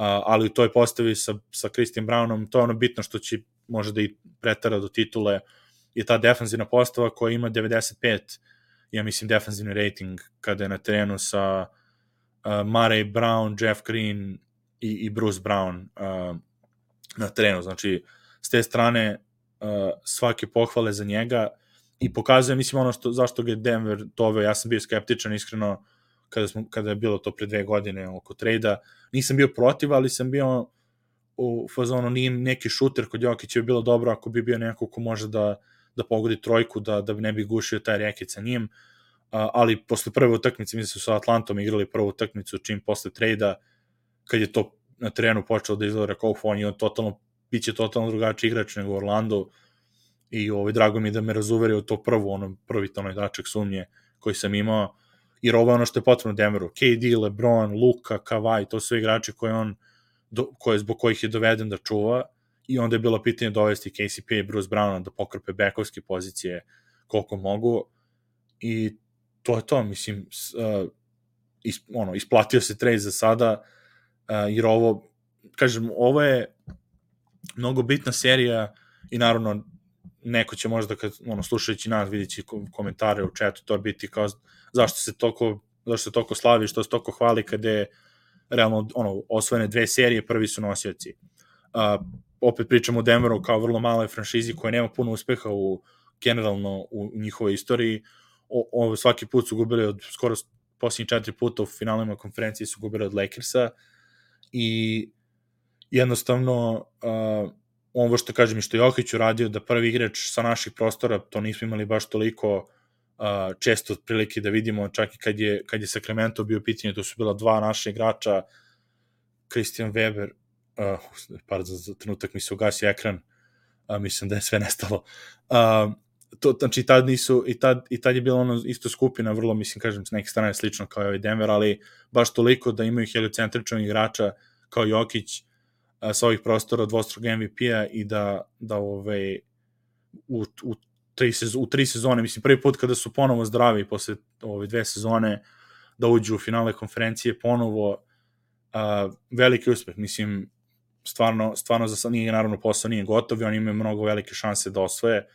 ali u toj postavi sa, sa Christian Brownom, to je ono bitno što će može da i pretara do titule, je ta defanzivna postava koja ima 95, ja mislim, defanzivni rating kada je na terenu sa uh, Murray Brown, Jeff Green i, i Bruce Brown uh, na terenu. Znači, s te strane uh, svake pohvale za njega i pokazuje, mislim, ono što, zašto ga je Denver doveo, ja sam bio skeptičan, iskreno, kada, smo, kada je bilo to pre dve godine oko trejda, nisam bio protiv, ali sam bio u fazonu, nije neki šuter kod Jokića bi bilo dobro ako bi bio neko ko može da, da pogodi trojku, da, da ne bi gušio taj reket sa njim, ali posle prve utakmice, mislim da su sa Atlantom igrali prvu utakmicu, čim posle trejda, kad je to na terenu počelo da izgleda, rekao, on je on totalno bit će totalno drugačiji igrač nego Orlando i ovaj, drago mi da me razuveri u to prvo, ono, prvi tonoj dačak sumnje koji sam imao, jer ovo je ono što je potrebno Denveru. KD, LeBron, Luka, Kawhi, to su igrači koje on, do, koje, zbog kojih je doveden da čuva i onda je bilo pitanje dovesti KCP i Bruce Browna da pokrpe bekovske pozicije koliko mogu i to je to, mislim, uh, is, ono, isplatio se trade za sada, uh, jer ovo, kažem, ovo je mnogo bitna serija i naravno neko će možda kad ono slušajući nas videći komentare u chatu to biti kao zašto se toliko zašto se toliko slavi, što se toliko hvali kada je realno ono osvojene dve serije, prvi su nosioci. Uh, opet pričamo o Denveru kao vrlo maloj franšizi koja nema puno uspeha u generalno u njihovoj istoriji. O, o, svaki put su gubili od skoro posljednjih četiri puta u finalima konferencije su gubili od Lakersa i jednostavno uh, ovo što kažem i što Jokić uradio da prvi igrač sa naših prostora, to nismo imali baš toliko uh, često prilike da vidimo, čak i kad je, kad je Sacramento bio pitanje, to su bila dva naša igrača, Christian Weber uh, par za, trenutak mi se ugasio ekran, uh, mislim da je sve nestalo. Uh, to, znači, tad nisu, i tad, i tad je bila ono isto skupina, vrlo, mislim, kažem, s neke strane slično kao i ovaj Denver, ali baš toliko da imaju heliocentričnog igrača kao Jokić a, sa ovih prostora dvostrog MVP-a i da, da ovaj, u, u, tri sezone, u tri sezone, mislim, prvi put kada su ponovo zdravi posle ove dve sezone, da uđu u finale konferencije ponovo, a, veliki uspeh, mislim, stvarno, stvarno za sad nije, naravno, posao nije gotov i oni imaju mnogo velike šanse da osvoje,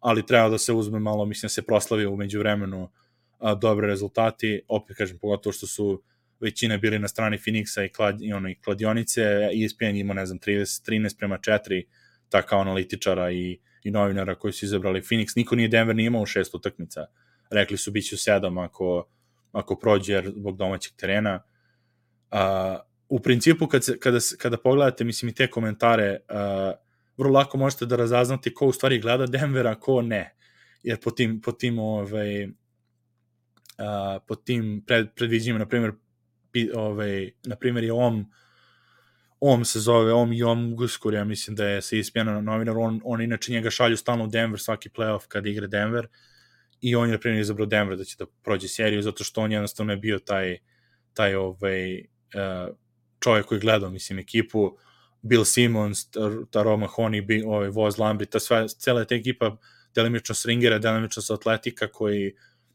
ali treba da se uzme malo, mislim da se proslavi umeđu vremenu a, dobre rezultati, opet kažem, pogotovo što su većina bili na strani Phoenixa i, klad, i, ono, i kladionice, ESPN ima, ne znam, 30, 13 prema 4 taka analitičara i, i novinara koji su izabrali Phoenix. Niko nije Denver nije imao šest utakmica. Rekli su biće u sedam ako, ako prođe zbog domaćeg terena. A, u principu kad se, kada, kada pogledate mislim i te komentare uh, vrlo lako možete da razaznate ko u stvari gleda Denvera, ko ne. Jer po tim, po tim, ovaj, uh, po tim pred, predviđenjima, na primjer, ovaj, na primjer je Om, Om se zove, Om i Om Guskur, ja mislim da je sa ESPN novinar, on, on inače njega šalju stalno u Denver svaki playoff kad igra Denver i on je na primjer izabrao Denver da će da prođe seriju zato što on jednostavno je bio taj taj ovaj uh, čovjek koji gledao mislim ekipu Bill Simmons, Taro Mahoney, ovaj, Voz Lambri, ta sva, cela ta ekipa delimično s Ringera, delimično sa Atletika koji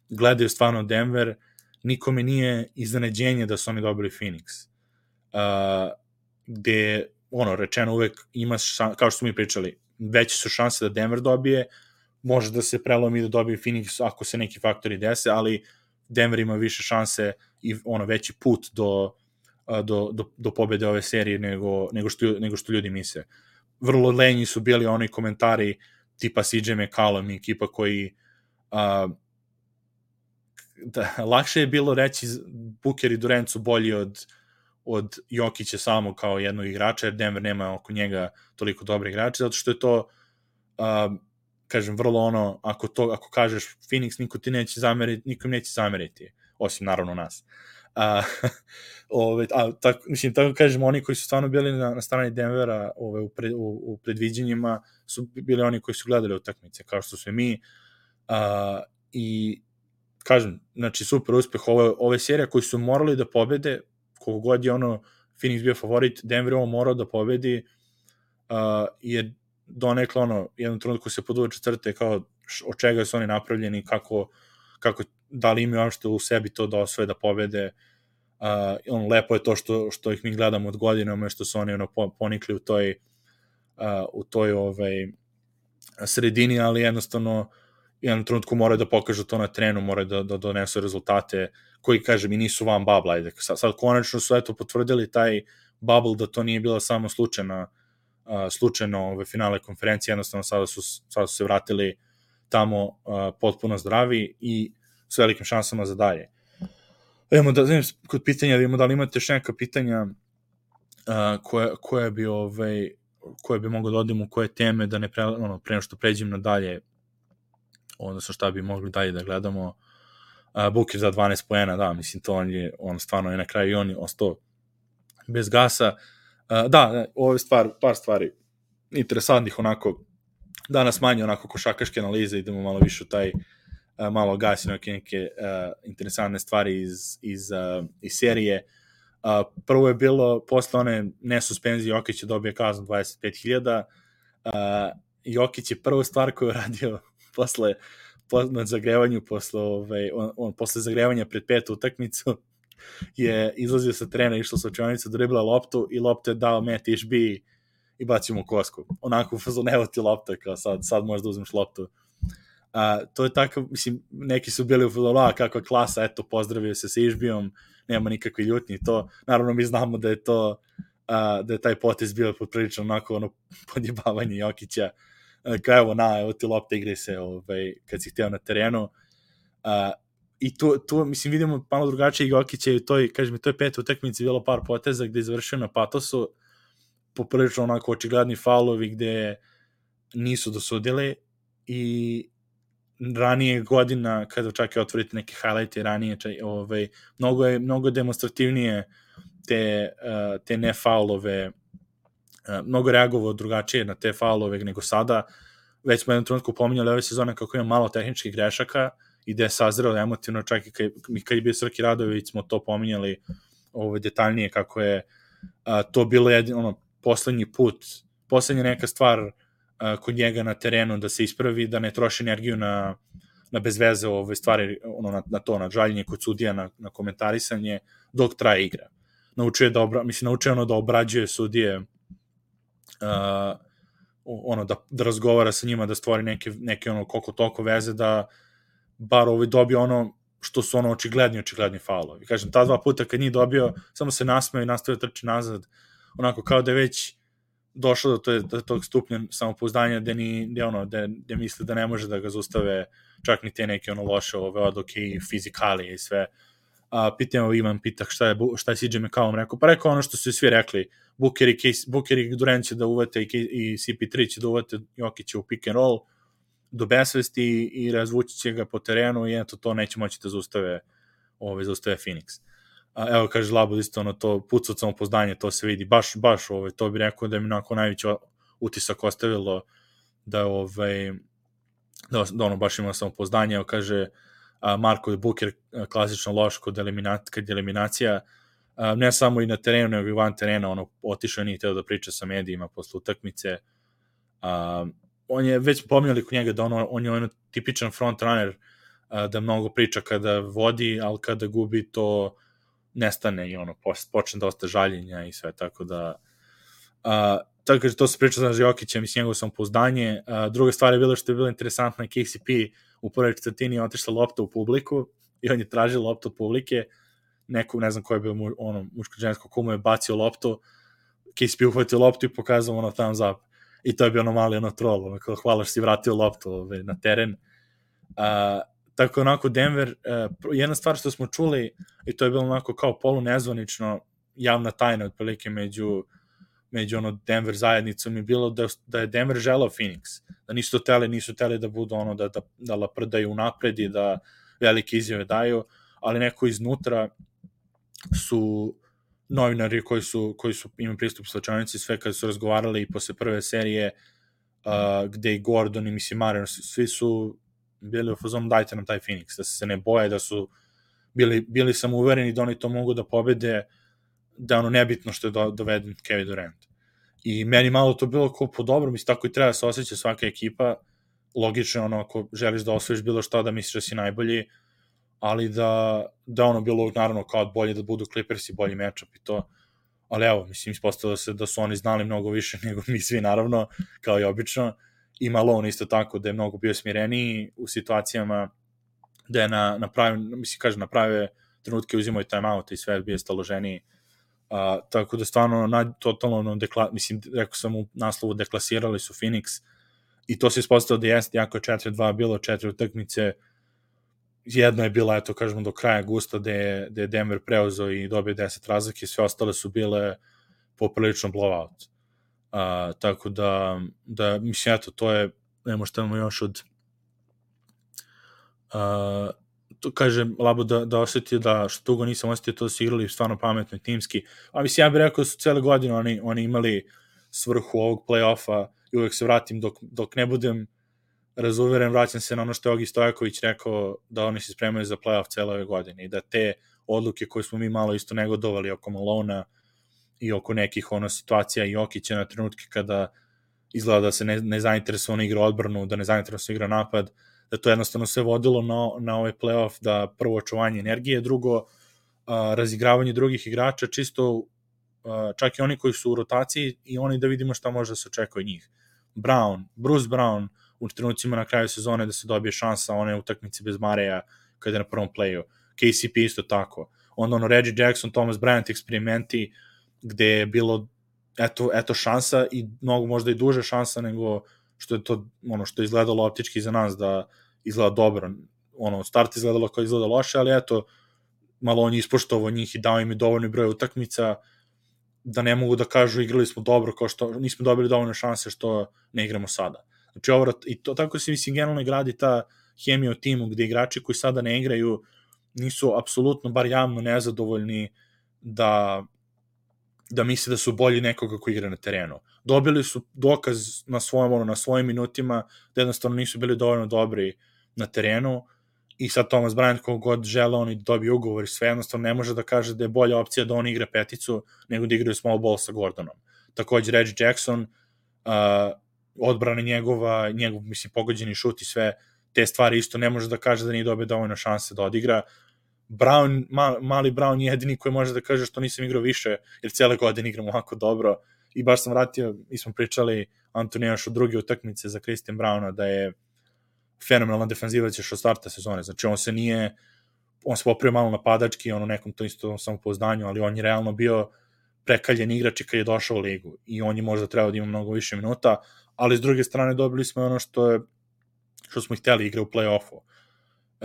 gledaju stvarno Denver, nikome nije iznenađenje da su oni dobili Phoenix. Uh, gde, ono, rečeno uvek ima, šan, kao što smo mi pričali, veće su šanse da Denver dobije, može da se prelomi da dobije Phoenix ako se neki faktori dese, ali Denver ima više šanse i ono veći put do do, do, do pobede ove serije nego, nego, što, nego što ljudi misle. Vrlo lenji su bili oni komentari tipa CJ McCallum i ekipa koji uh, da, lakše je bilo reći Booker i Durant su bolji od, od Jokića samo kao jednog igrača, jer Denver nema oko njega toliko dobre igrače, zato što je to uh, kažem, vrlo ono, ako to, ako kažeš Phoenix, niko ti neće zameriti, nikom neće zameriti, osim naravno nas. A, ove, a tako, mislim, tako kažem, oni koji su stvarno bili na, na strani Denvera ove, u, pre, u, u predviđenjima su bili oni koji su gledali utakmice, kao što su mi. A, I kažem, znači super uspeh ove, ove serije koji su morali da pobede, koliko god je ono Phoenix bio favorit, Denver ovo morao da pobedi, uh, jer donekle ono, jednom trenutku se poduvače crte kao od čega su oni napravljeni, kako, kako da li imaju uopšte u sebi to da osvoje, da pobede. Uh, on, lepo je to što, što ih mi gledamo od godinama, što su oni ono, ponikli u toj, uh, u toj ovaj, sredini, ali jednostavno jednom trenutku moraju da pokažu to na trenu, moraju da, da donesu rezultate koji, kažem, i nisu van babla. Ajde. Sad, sad konačno su eto potvrdili taj bubble da to nije bila samo slučajna uh, slučajno ove finale konferencije, jednostavno sada su, sada su se vratili tamo uh, potpuno zdravi i s velikim šansama za dalje. Evo da znam, kod pitanja, da imamo da li imate još neka pitanja uh, koje, koje bi ovaj, koje bi moglo da odimo u koje teme da ne pre, ono, pre što pređem na dalje odnosno šta bi mogli dalje da gledamo uh, Booker za 12 poena, da, mislim to on je on stvarno je na kraju i on je ostao bez gasa uh, da, ovo je stvar, par stvari interesantnih onako danas manje onako košakaške analize idemo malo više u taj uh, malo gasi neke, neke uh, interesantne stvari iz, iz, uh, iz serije. Uh, prvo je bilo, posle one nesuspenzije, Jokić je dobio kaznu 25.000. Uh, Jokić je prvu stvar koju je radio posle, posle na zagrevanju, posle, ovaj, on, on, posle zagrevanja pred petu utakmicu, je izlazio sa trena, išao sa očionicu, dribla loptu i loptu je dao Matt Ishby i bacio mu kosku. Onako u evo ti lopta, kao sad, sad možda uzmeš loptu A, to je tako, mislim, neki su bili u fudbalu, a kakva klasa, eto, pozdravio se sa Išbijom, nema nikakve ljutnje to. Naravno, mi znamo da je to, a, da je taj potez bio poprilično onako ono podjebavanje Jokića, kao evo, na, evo ti lopta igre se ovaj, kad si hteo na terenu. A, I tu, tu, mislim, vidimo malo drugačije Jokića i u toj, kažem, toj petoj utakmici bilo par poteza gde je završio na patosu, poprilično onako očigledni faulovi gde nisu dosudili i ranije godina kada čak i otvorite neke highlighte ranije čaj, ovaj mnogo je mnogo demonstrativnije te uh, te ne faulove mnogo reagovao drugačije na te faulove nego sada. Već smo jednom trenutku pominjali ove sezone kako ima malo tehničkih grešaka i da je sazrelo emotivno, čak i kad, kad je bio Srki Radović smo to pominjali ovaj, detaljnije kako je a, to bilo jedin, ono, poslednji put, poslednja neka stvar kod njega na terenu da se ispravi, da ne troši energiju na, na bezveze ove stvari, ono, na, na to, na žaljenje kod sudija, na, na komentarisanje, dok traje igra. Naučio je da, obra, mislim, naučio ono da obrađuje sudije uh, ono, da, da razgovara sa njima, da stvori neke, neke ono, koliko toliko veze, da bar ovaj dobio ono što su ono očigledni, očigledni faulovi. Kažem, ta dva puta kad nije dobio, samo se nasmeo i nastavio da trči nazad, onako kao da je već došlo do, to, do tog stupnja samopouzdanja gde, ni, gde, ono, gde, gde misli da ne može da ga zustave čak ni te neke ono loše ove odluke i fizikalije i sve. A, pitam Ivan pita šta je, šta je CJ McCallum rekao, pa rekao ono što su svi rekli, Booker i, Case, Booker i Durant će da uvete i, i CP3 će da uvete Jokića u pick and roll do besvesti i razvući će ga po terenu i eto to neće moći da zaustave, ove, zaustave Phoenix. A, evo kaže Labud isto ono to puca od samopoznanje, to se vidi. Baš, baš ove, to bi rekao da mi onako najveći utisak ostavilo da ovaj da, da ono baš ima samopoznanje, evo kaže a, Marko je Booker klasično loš kod, eliminat, kad eliminacija, a, ne samo i na terenu, nego i van terena, ono, otišao nije teo da priča sa medijima posle utakmice. A, on je već pominjali kod njega da ono, on je ono tipičan front runner, a, da mnogo priča kada vodi, ali kada gubi to nestane i ono, počne da ostaje žaljenja i sve, tako da a, tako da to se priča sa Jokićem i s njegovo samopouzdanje. A, druga stvar je bila što je bilo interesantno, KCP u prvoj četvrtini je otišla lopta u publiku i on je tražio loptu od publike, neku, ne znam ko je bio mu, ono, muško-žensko, ko mu je bacio loptu, KCP uhvatio loptu i pokazao ono thumbs up. I to je bio ono mali ono troll, ono kao hvala što si vratio loptu ove, na teren. A, tako onako Denver, uh, jedna stvar što smo čuli, i to je bilo onako kao polu nezvanično, javna tajna otprilike među među ono Denver zajednicom je bilo da, da je Denver želao Phoenix, da nisu to tele, nisu tele da budu ono da, da, da laprdaju napred i da velike izjave daju, ali neko iznutra su novinari koji su, koji su imali pristup slačanici sve kad su razgovarali i posle prve serije uh, gde i Gordon i mislim Maren, svi su bili u fazonu dajte nam taj Phoenix, da se ne boje, da su bili, bili sam uvereni da oni to mogu da pobede, da ono nebitno što je do, doveden Kevin Durant. I meni malo to bilo kao po dobro, mislim, tako i treba da se osjeća svaka ekipa, logično ono, ako želiš da osvojiš bilo što, da misliš da si najbolji, ali da, da ono bilo naravno kao bolje da budu Clippers i bolji matchup i to, ali evo, mislim, ispostavilo se da su oni znali mnogo više nego mi svi, naravno, kao i obično, i Malone isto tako, da je mnogo bio smireniji u situacijama da je na, na pravi, mislim, kaže, na prave trenutke uzimao i timeout i sve bio staloženiji. A, tako da stvarno na, totalno dekla, mislim, rekao sam u naslovu deklasirali su Phoenix i to se ispostavilo da jeste jako 4-2 bilo četiri utakmice jedna je bila, eto, kažemo, do kraja gusta gde je, gde je Denver preuzeo i dobio 10 razlike, sve ostale su bile poprilično blowout. Uh, tako da, da, mislim, eto, to je, nemo šta imamo još od uh, to kažem, Labo da, da osetio da što dugo nisam osetio to da su igrali stvarno pametno i timski. A mislim, ja bih rekao da su cele godine oni, oni imali svrhu ovog play-offa i uvek se vratim dok, dok ne budem razuveren, vraćam se na ono što je Ogi Stojaković rekao da oni se spremaju za play-off cele ove godine i da te odluke koje smo mi malo isto negodovali oko Malona i oko nekih ono situacija i Okića na trenutke kada izgleda da se ne, ne zainteresovano igra odbranu, da ne zainteresovano igra napad, da to jednostavno sve vodilo na, na ovaj playoff, da prvo očuvanje energije, drugo a, razigravanje drugih igrača, čisto a, čak i oni koji su u rotaciji i oni da vidimo šta može da se očekuje njih. Brown, Bruce Brown u trenucima na kraju sezone da se dobije šansa one utakmice bez Mareja kada je na prvom playu. KCP isto tako. Onda ono Reggie Jackson, Thomas Bryant eksperimenti gde je bilo eto, eto šansa i mnogo možda i duže šansa nego što je to ono što je izgledalo optički za nas da izgleda dobro. Ono, start izgledalo kao izgleda loše, ali eto, malo on je ispoštovao njih i dao im je dovoljno broj utakmica da ne mogu da kažu igrali smo dobro kao što nismo dobili dovoljno šanse što ne igramo sada. Znači ovo, i to tako se mislim generalno gradi ta hemija u timu gde igrači koji sada ne igraju nisu apsolutno bar javno nezadovoljni da da misle da su bolji nekoga ko igra na terenu. dobili su dokaz na svojom, ono, na svojim minutima da jednostavno nisu bili dovoljno dobri na terenu i sad Thomas Bryant kog god žele oni dobije ugovor i sve jednostavno ne može da kaže da je bolja opcija da on igra peticu nego da igraju small ball sa Gordonom. Takođe Reggie Jackson, uh, odbrana njegova, njegov, mislim, pogođeni šut i sve, te stvari isto ne može da kaže da nije dobio dovoljno šanse da odigra. Brown, ma, mali Brown je jedini koji može da kaže što nisam igrao više, jer cele godine igram ovako dobro. I baš sam vratio, mi smo pričali Antonija što druge utakmice za Christian Browna, da je fenomenalan defanzivac još od starta sezone. Znači, on se nije, on se popravio malo napadački, ono nekom to isto samopouzdanju, ali on je realno bio prekaljen igrač i kad je došao u ligu i on je možda trebao da ima mnogo više minuta, ali s druge strane dobili smo ono što je što smo hteli igra u play-offu.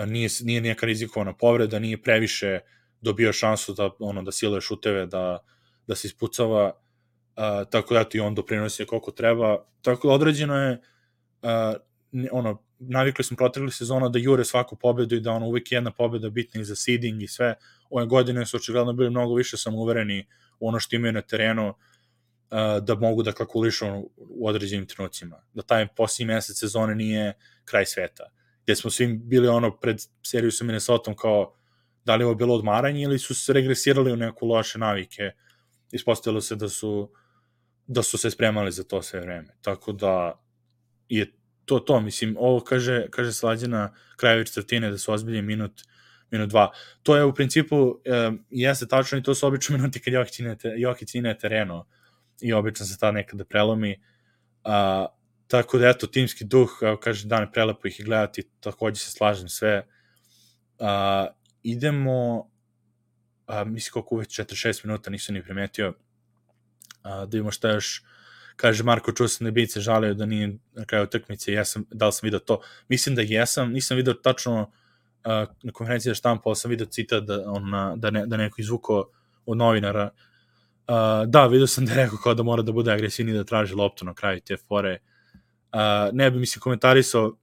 Nije, nije neka rizikovana povreda, nije previše dobio šansu da, ono, da siluje šuteve, da, da se ispucava, uh, tako da i on doprinosi koliko treba. Tako da određeno je, uh, ono, navikli smo protekli sezona da jure svaku pobedu i da ono uvek jedna pobeda bitna i za seeding i sve. Ove godine su očigledno bili mnogo više samouvereni u ono što imaju na terenu da mogu da kalkulišu u određenim trenucima. Da taj posljednji mesec sezone nije kraj sveta. Gde smo svi bili ono pred seriju sa Minnesota kao da li je ovo bilo odmaranje ili su se regresirali u neku loše navike. Ispostavilo se da su da su se spremali za to sve vreme. Tako da je to to, mislim, ovo kaže, kaže Slađana Krajević Crtine da su ozbilji minut, minut dva. To je u principu, e, jeste tačno i to su obično minuti kad Jokić ine, Jokić ine tereno i obično se ta nekada prelomi. A, tako da, eto, timski duh, kao kaže Dan, prelepo ih i gledati, takođe se slažem sve. A, idemo, a, mislim koliko uveć 4-6 minuta nisam ni primetio, a, da imamo šta još Kaže Marko, čuo sam da je Bice žalio da nije na kraju utakmice, ja sam, da li sam vidio to? Mislim da jesam, nisam vidio tačno uh, na konferenciji za štampu, ali sam vidio citat da, on, da, ne, da neko izvuko od novinara. Uh, da, vidio sam da je rekao kao da mora da bude agresivni da traži loptu na kraju te fore. Ne bi, mislim, komentarisao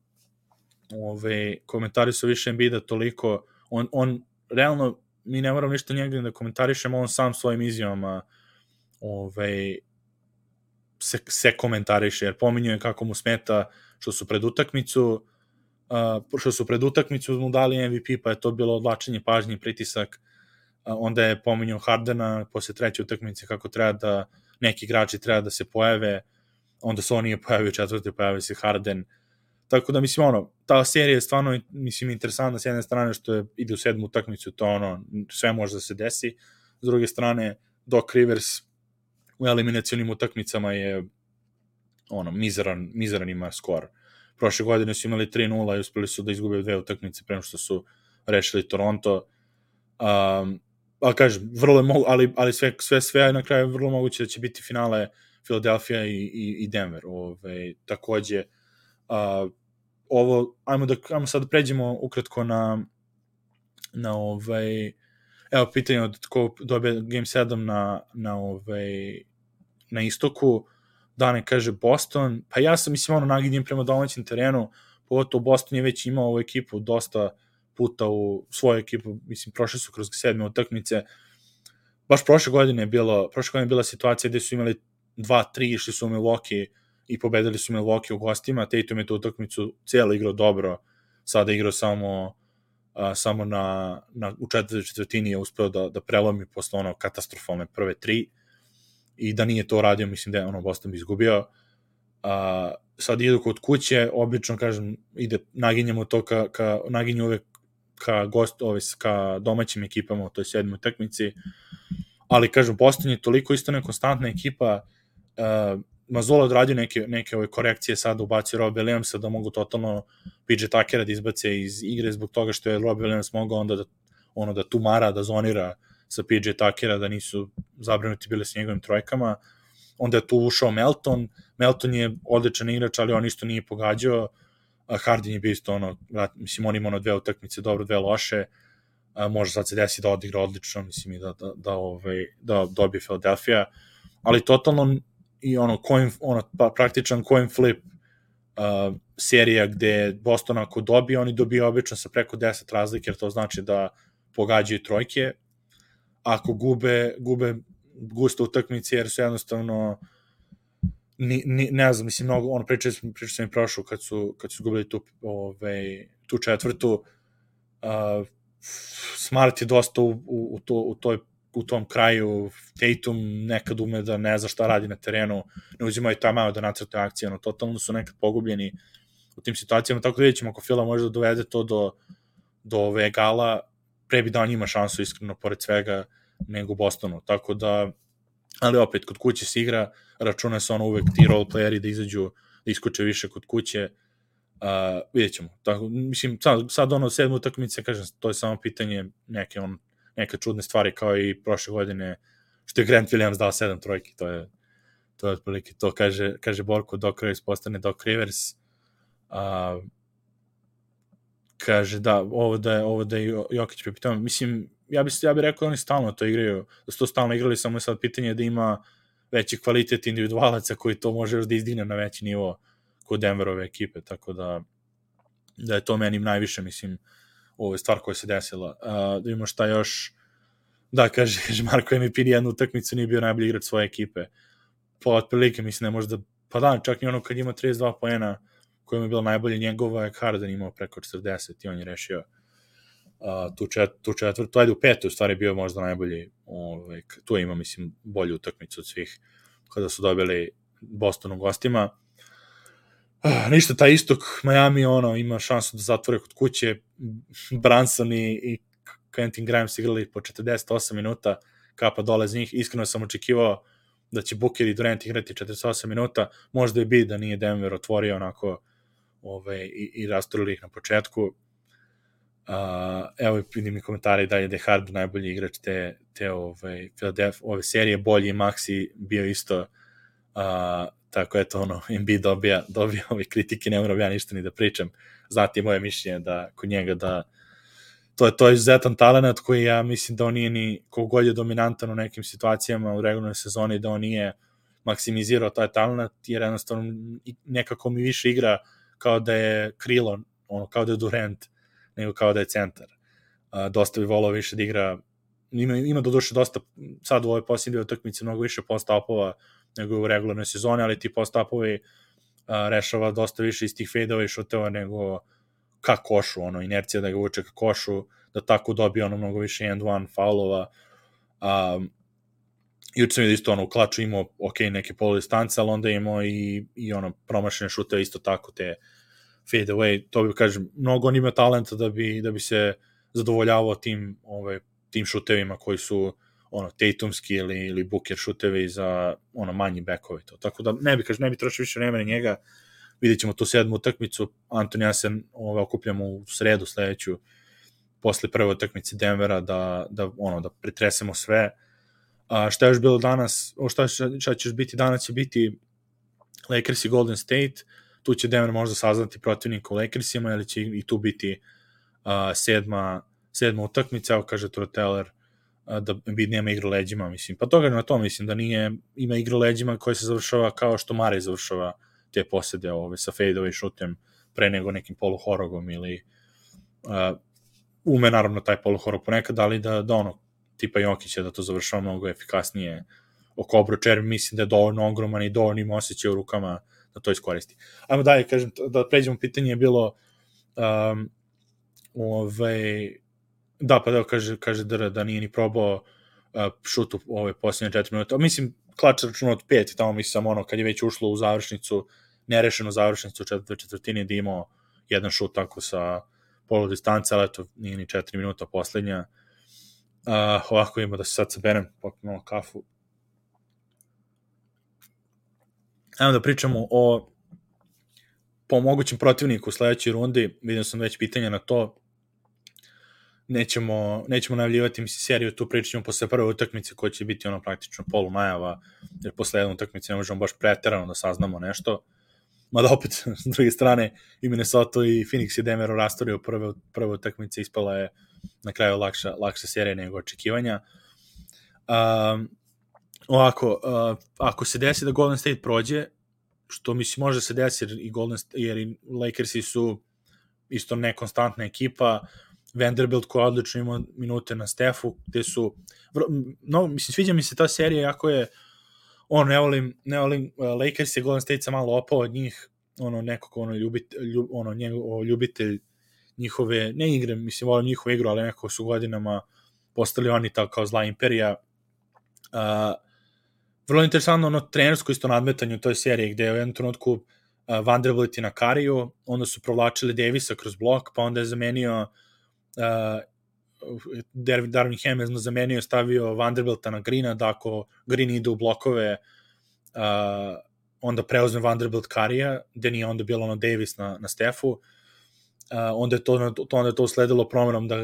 ove, komentarisao više Embida toliko, on, on realno, mi ne moramo ništa njega da komentarišemo, on sam svojim izjavama ove, se, se komentariše, jer pominjuje kako mu smeta što su pred utakmicu, uh, što su pred utakmicu mu dali MVP, pa je to bilo odlačenje pažnje pritisak. Uh, onda je pominjao Hardena posle treće utakmice kako treba da neki igrači treba da se pojave, onda se on nije pojavio četvrte, pojavio se Harden. Tako da, mislim, ono, ta serija je stvarno, mislim, interesantna s jedne strane što je, ide u sedmu utakmicu, to ono, sve može da se desi. S druge strane, Doc Rivers u eliminacionim utakmicama je ono, mizeran, mizeran ima skor. Prošle godine su imali 3-0 i uspeli su da izgube dve utakmice prema što su rešili Toronto. Um, ali kažem, vrlo je mogu, ali, ali sve, sve, sve na kraju vrlo moguće da će biti finale Philadelphia i, i, i Denver. Ove, takođe, uh, ovo, ajmo da, ajmo sad da pređemo ukratko na na ovaj evo pitanje od ko dobije Game 7 na, na, ovaj, na istoku, Dane kaže Boston, pa ja sam mislim ono naginjem prema domaćem terenu, pogotovo Boston je već imao ovu ekipu dosta puta u svoju ekipu, mislim prošli su kroz sedme utakmice, baš prošle godine je bilo, prošle godine je bila situacija gde su imali 2-3, išli su u Milwaukee i pobedili su Milwaukee u gostima, Tatum je tu utakmicu cijelo igrao dobro, sada igrao samo a, samo na, na, u četvrtoj četvrtini je uspeo da, da prelomi posle ono katastrofalne prve tri. I da nije to radio, mislim da je ono Boston bi izgubio. A, sad idu kod kuće, obično kažem, ide, naginjamo to ka, ka naginju uvek ka gost, ove, ka domaćim ekipama u toj sedmoj tekmici, ali kažem, Boston je toliko isto nekonstantna ekipa, uh, Mazola odradio neke, neke ove korekcije sada ubacio Rob Williamsa da mogu totalno PJ Tuckera da izbace iz igre zbog toga što je Rob Williams mogao onda da, ono, da tumara, da zonira sa PJ Tuckera, da nisu zabrinuti bile s njegovim trojkama. Onda je tu ušao Melton. Melton je odličan igrač, ali on isto nije pogađao. Harden je bio isto ono, mislim, on ima ono dve utakmice, dobro, dve loše. A, može sad se desi da odigra odlično, mislim, i da, da, da, ovaj, da dobije Philadelphia. Ali totalno i ono, coin, ono pa, praktičan coin flip uh, serija gde Boston ako dobije, oni dobije obično sa preko 10 razlike, jer to znači da pogađaju trojke. Ako gube, gube gusto utakmice jer su jednostavno ni, ni, ne znam, mislim, mnogo, ono, pričao sam, pričao sam i prošlo kad su, kad su gubili tu, ove, tu četvrtu, uh, Smart je dosta u, u, u, to, u, toj, u tom kraju, Tatum nekad ume da ne zna šta radi na terenu, ne uzimaju malo da nacrte akcije, ono, totalno su nekad pogubljeni u tim situacijama, tako da vidjet ćemo ako Fila može da dovede to do, do ove gala, pre bi dao njima šansu iskreno, pored svega, nego Bostonu, tako da, ali opet, kod kuće se igra, računa se ono uvek ti role playeri da izađu, da iskoče više kod kuće, uh, vidjet ćemo. Tako, mislim, sad, sad ono sedmu utakmice, kažem, to je samo pitanje neke, on, neke čudne stvari kao i prošle godine, što je Grant Williams dao sedam trojki, to je to je otprilike to, kaže, kaže Borko, Doc Rivers postane Doc Rivers, uh, kaže da, ovo da je, ovo da je Jokić pripitao, mislim, ja bih ja bi rekao oni stalno to igraju, da su to stalno igrali, samo je sad pitanje da ima veći kvalitet individualaca koji to može da izdigne na veći nivo kod Denverove ekipe, tako da da je to meni najviše, mislim, ovo je stvar koja se desila. Uh, da imamo šta još, da, kaže, Marko MVP jednu utakmicu nije bio najbolji igrač svoje ekipe. Po otprilike, mislim, ne možda, pa da, čak i ono kad ima 32 poena, kojima je bilo najbolje njegova, je Harden imao preko 40 i on je rešio uh, tu, čet, tu četvrtu, ajde u petu, u stvari bio možda najbolji, ovaj, tu ima, mislim, bolju utakmicu od svih, kada su dobili Boston u gostima. Uh, ništa, taj istok, Miami, ono, ima šansu da zatvore kod kuće, Branson i, i Quentin Grimes igrali po 48 minuta, kapa dole za njih, iskreno sam očekivao da će Booker i Durant igrati 48 minuta, možda je bi da nije Denver otvorio onako ove, i, i rastorili ih na početku. Uh, evo vidim mi komentari da je De Harden najbolji igrač te, te ove, Philadelphia, ove serije, bolji Maxi bio isto uh, tako eto ono, MB dobija, dobija ove kritike, ne moram ja ništa ni da pričam. Znate moje mišljenje da kod njega da to je to je izuzetan talent koji ja mislim da on nije ni kogod je dominantan u nekim situacijama u regularnoj sezoni da on nije maksimizirao taj talent jer jednostavno nekako mi više igra kao da je krilo, ono, kao da je Durant, nego kao da je centar. Dosta bi volao više da igra, ima, ima do duše dosta, sad u ovoj posljednje utakmici mnogo više post-upova nego u regularnoj sezoni, ali ti post-upovi uh, rešava dosta više iz tih fejdova i šuteva nego ka košu, ono, inercija da ga uče ka košu, da tako dobije ono mnogo više end-one faulova. Um, juče sam isto ono u klaču imao ok neke polu distance, ali onda imao i, i ono promašene šute isto tako te fade away, to bi kažem, mnogo on ima talenta da bi, da bi se zadovoljavao tim, ovaj, tim šutevima koji su ono Tatumski ili, ili Booker šutevi za ono manji bekovi to. Tako da ne bi kažem, ne bi trošio više vremena njega. Vidjet ćemo tu sedmu utakmicu. Anton ja se ovaj, okupljamo u sredu sledeću posle prve utakmice Denvera da, da, ono, da pretresemo sve A, šta je još bilo danas, o šta, šta će biti danas će biti Lakers i Golden State, tu će Denver možda saznati protivnika u Lakersima, ili će i tu biti uh, sedma, sedma utakmica, evo kaže Troteller, da bi nema igra leđima, mislim. Pa toga na to mislim, da nije, ima igra leđima koja se završava kao što Mare završava te posede ove, sa fadeove i šutem pre nego nekim poluhorogom ili uh, ume naravno taj poluhorog ponekad, ali da, da ono, tipa Jokića da to završava mnogo efikasnije oko obručer, mislim da je dovoljno ogroman i dovoljno ima osjećaj u rukama da to iskoristi. Ajmo dalje, kažem, da pređemo, pitanje je bilo um, ovaj, da, pa da kaže, kaže da, da nije ni probao uh, šut u ove posljednje četiri minuta. Mislim, klač računa od pet i tamo mislim ono, kad je već ušlo u završnicu, nerešenu završnicu u četvrtoj četvrtini da imao jedan šut tako sa polu distance, ali eto, nije ni četiri minuta poslednja. Uh, ovako ima da se sad saberem, popim malo kafu. Ajmo da pričamo o po mogućem protivniku u sledećoj rundi. Vidio sam već pitanja na to. Nećemo, nećemo najavljivati mi seriju, tu pričat ćemo posle prve utakmice koja će biti ono praktično polu najava, jer posle jedne utakmice ne možemo baš preterano da saznamo nešto. Mada opet, s druge strane, i Minnesota i Phoenix i Denver rastorio prve, prve utakmice, ispala je na kraju lakša, lakša serija nego očekivanja. Um, ovako, uh, ako se desi da Golden State prođe, što mislim može se desi jer i Golden jer i Lakersi su isto nekonstantna ekipa, Vanderbilt koja odlično ima minute na Stefu, gde su, no, mislim, sviđa mi se ta serija, jako je on ne volim, ne volim uh, Lakers je Golden State sa malo opao od njih, ono nekog ono ljubitelj, ljub, ono njegov ljubitelj njihove, ne igre, mislim, volim njihovu igru, ali nekako su godinama postali oni tako kao zla imperija. Uh, vrlo interesantno ono trenersko isto nadmetanje u toj seriji, gde je u jednom trenutku uh, Vanderbilt i na Kariju, onda su provlačili Davisa kroz blok, pa onda je zamenio uh, Darvin Ham je zamenio, stavio Vanderbilta na Greena, da ako Green ide u blokove, uh, onda preuzme Vanderbilt Karija, gde nije onda bilo ono Davis na, na Stefu, uh, onda je to, to, onda je to usledilo promenom da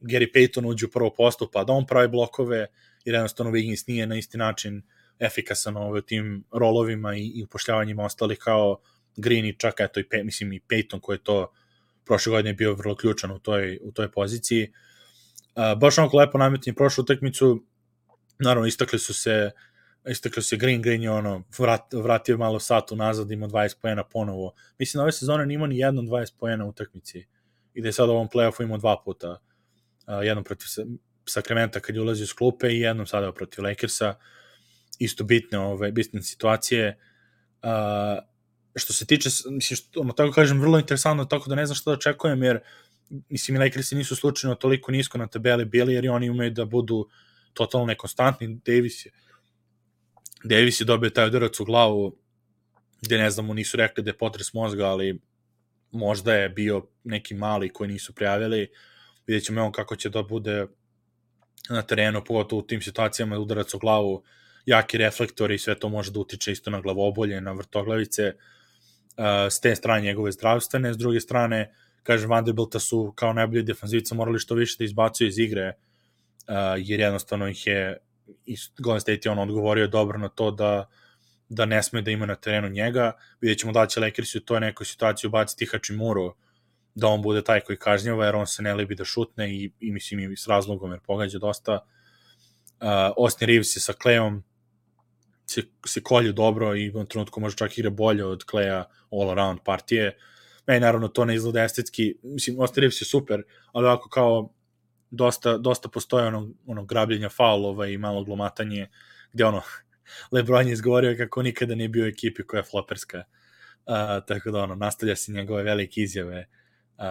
Gary Payton uđe u prvo postup, pa da on pravi blokove, jer jednostavno Wiggins nije na isti način efikasan ovaj, tim rolovima i, i upošljavanjima ostali kao Green i čak eto i, mislim, i Payton koji je to prošle godine bio vrlo ključan u toj, u toj poziciji. Uh, baš onako lepo nametnje prošlu utakmicu, naravno istakli su se istakli se Green, Green je ono, vrat, vratio malo sat unazad, imao 20 pojena ponovo. Mislim, ove sezone nima ni jednom 20 pojena u utakmici i da je sad u ovom playoffu imao dva puta. Uh, jednom protiv Sakramenta kad je ulazio iz klupe i jednom sada protiv Lakersa. Isto bitne, ove, bitne situacije. Uh, što se tiče, mislim, što, ono, tako kažem, vrlo interesantno, tako da ne znam što da očekujem, jer mislim, i Lakersi nisu slučajno toliko nisko na tabeli bili, jer oni umeju da budu totalno nekonstantni. Davis je Davis je dobio taj udarac u glavu gde ne znamo, nisu rekli da je potres mozga, ali možda je bio neki mali koji nisu prijavili. Vidjet ćemo on kako će da bude na terenu, pogotovo u tim situacijama da udarac u glavu, jaki reflektori i sve to može da utiče isto na glavobolje, na vrtoglavice, uh, s te strane njegove zdravstvene, s druge strane, kažem, Vanderbilta su kao najbolji defanzivica morali što više da izbacuju iz igre, uh, jer jednostavno ih je Golden State je on odgovorio dobro na to da da ne sme da ima na terenu njega. Vidjet ćemo da će Lakers u toj nekoj situaciji ubaciti Hačimuru da on bude taj koji kažnjava, jer on se ne libi da šutne i, i mislim i s razlogom jer pogađa dosta. Uh, Austin Reeves je sa Klejom se, se kolju dobro i u trenutku može čak igra bolje od Kleja all around partije. Meni naravno to ne izgleda estetski, mislim Reeves je super, ali ovako kao dosta, dosta postoje ono, ono grabljenja faulova i malo glomatanje, gde ono, Lebron je izgovorio kako nikada nije bio u ekipi koja je floperska. Uh, tako da ono, nastavlja se njegove velike izjave uh,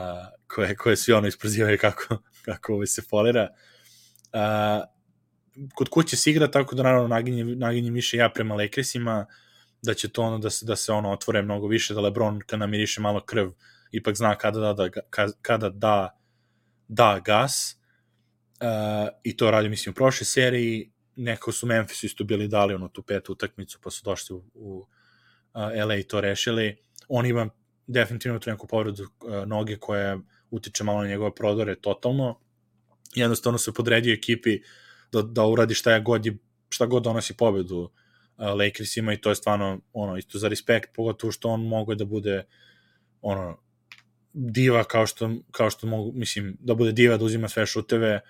koje, koje svi ono isprozivaju kako, kako ovaj se folira. Uh, kod kuće se igra, tako da naravno naginje, naginje više ja prema Lakersima, da će to ono da se, da se ono otvore mnogo više, da Lebron kad namiriše malo krv, ipak zna kada da, da, kada da da gas. Uh, i to radi mislim u prošle seriji. Neko su Memphis isto bili dali ono tu petu utakmicu pa su došli u, u uh, LA i to rešili. On ima definitivno tu neku povredu uh, noge koja utiče malo na njegove prodore totalno. Jednostavno se podredio ekipi da, da uradi šta je god je, šta god donosi pobedu uh, Lakersima i to je stvarno ono isto za respekt pogotovo što on mogu da bude ono diva kao što, kao što mogu, mislim, da bude diva da uzima sve šuteve,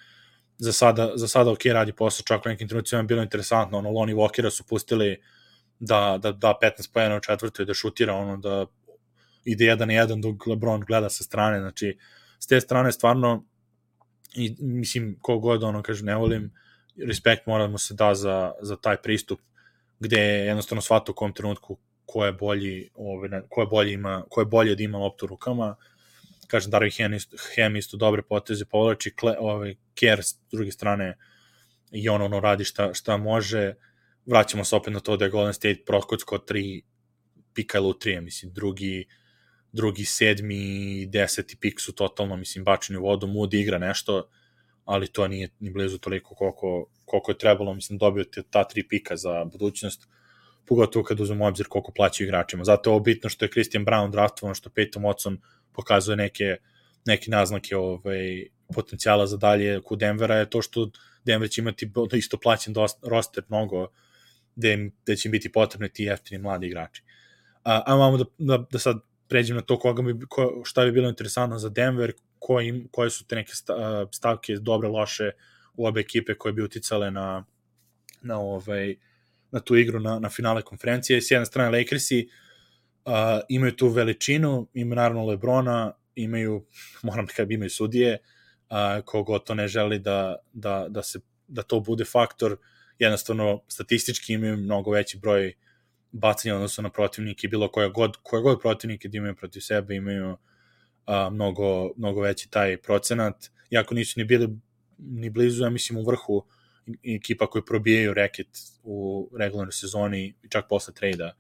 za sada, za sada ok radi posao, čak u nekim trenucima bilo interesantno, ono, Lonnie Walkera su pustili da, da, da 15 pojena u četvrtoj, da šutira, ono, da ide jedan na jedan dok LeBron gleda sa strane, znači, s te strane stvarno, i, mislim, kogod, ono, kaže, ne volim, respekt mora da mu se da za, za taj pristup, gde je jednostavno shvata u kom trenutku ko je bolji, ove, ko je bolje ima, ko je bolje da ima loptu rukama, kažem, Darvin Ham isto, Ham isto dobre poteze povlači, Kle, ovaj, Kerr s druge strane i on ono radi šta, šta može. Vraćamo se opet na to da je Golden State prokocko tri pika lutrije, mislim, drugi drugi, sedmi, deseti pik su totalno, mislim, bačeni u vodu, Moody igra nešto, ali to nije ni blizu toliko koliko, koliko je trebalo, mislim, dobio te ta tri pika za budućnost, pogotovo kad uzmemo obzir koliko plaćaju igračima. Zato je ovo bitno što je Christian Brown draftovan, što Peyton Watson pokazuje neke, neke naznake ovaj, potencijala za dalje kod Denvera je to što Denver će imati isto plaćen roster mnogo gde, gde će im biti potrebni ti jeftini mladi igrači. A, a imamo da, da, da sad pređem na to koga bi, ko, šta bi bilo interesantno za Denver, koji, koje su te neke stavke dobre, loše u obe ekipe koje bi uticale na, na, ovaj, na tu igru na, na finale konferencije. S jedne strane Lakersi, uh, uh, imaju tu veličinu, ima naravno Lebrona, imaju, moram da kada imaju sudije, uh, kogo to ne želi da, da, da, se, da to bude faktor, jednostavno statistički imaju mnogo veći broj bacanja odnosno na protivnike, bilo koja god, koja god protivnike da imaju protiv sebe, imaju a, mnogo, mnogo veći taj procenat, iako nisu ni bili ni blizu, ja mislim, u vrhu ekipa koji probijaju reket u regularnoj sezoni i čak posle trejda. Uh,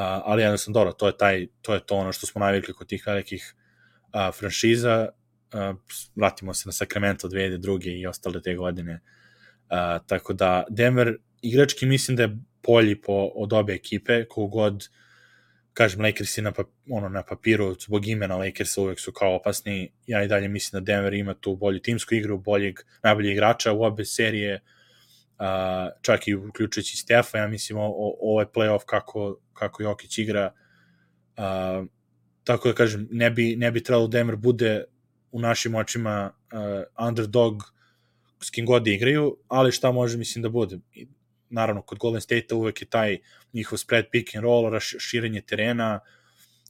ali jednostavno dobro, to je, taj, to je to ono što smo navikli kod tih velikih uh, franšiza. Uh, vratimo se na Sacramento 2002. i ostale te godine. Uh, tako da Denver igrački mislim da je bolji po, od obe ekipe, kogod god kažem, Lakersi na, pap, ono, na papiru, zbog imena Lakersa uvek su kao opasni, ja i dalje mislim da Denver ima tu bolju timsku igru, boljeg, najboljeg igrača u obe serije, uh, čak i uključujući Stefa, ja mislim o, o, ovaj playoff kako, kako Jokić igra, uh, tako da kažem, ne bi, ne bi trebalo Denver bude u našim očima uh, underdog s kim god da igraju, ali šta može mislim da bude naravno kod Golden State-a uvek je taj njihov spread pick and roll, raširenje terena,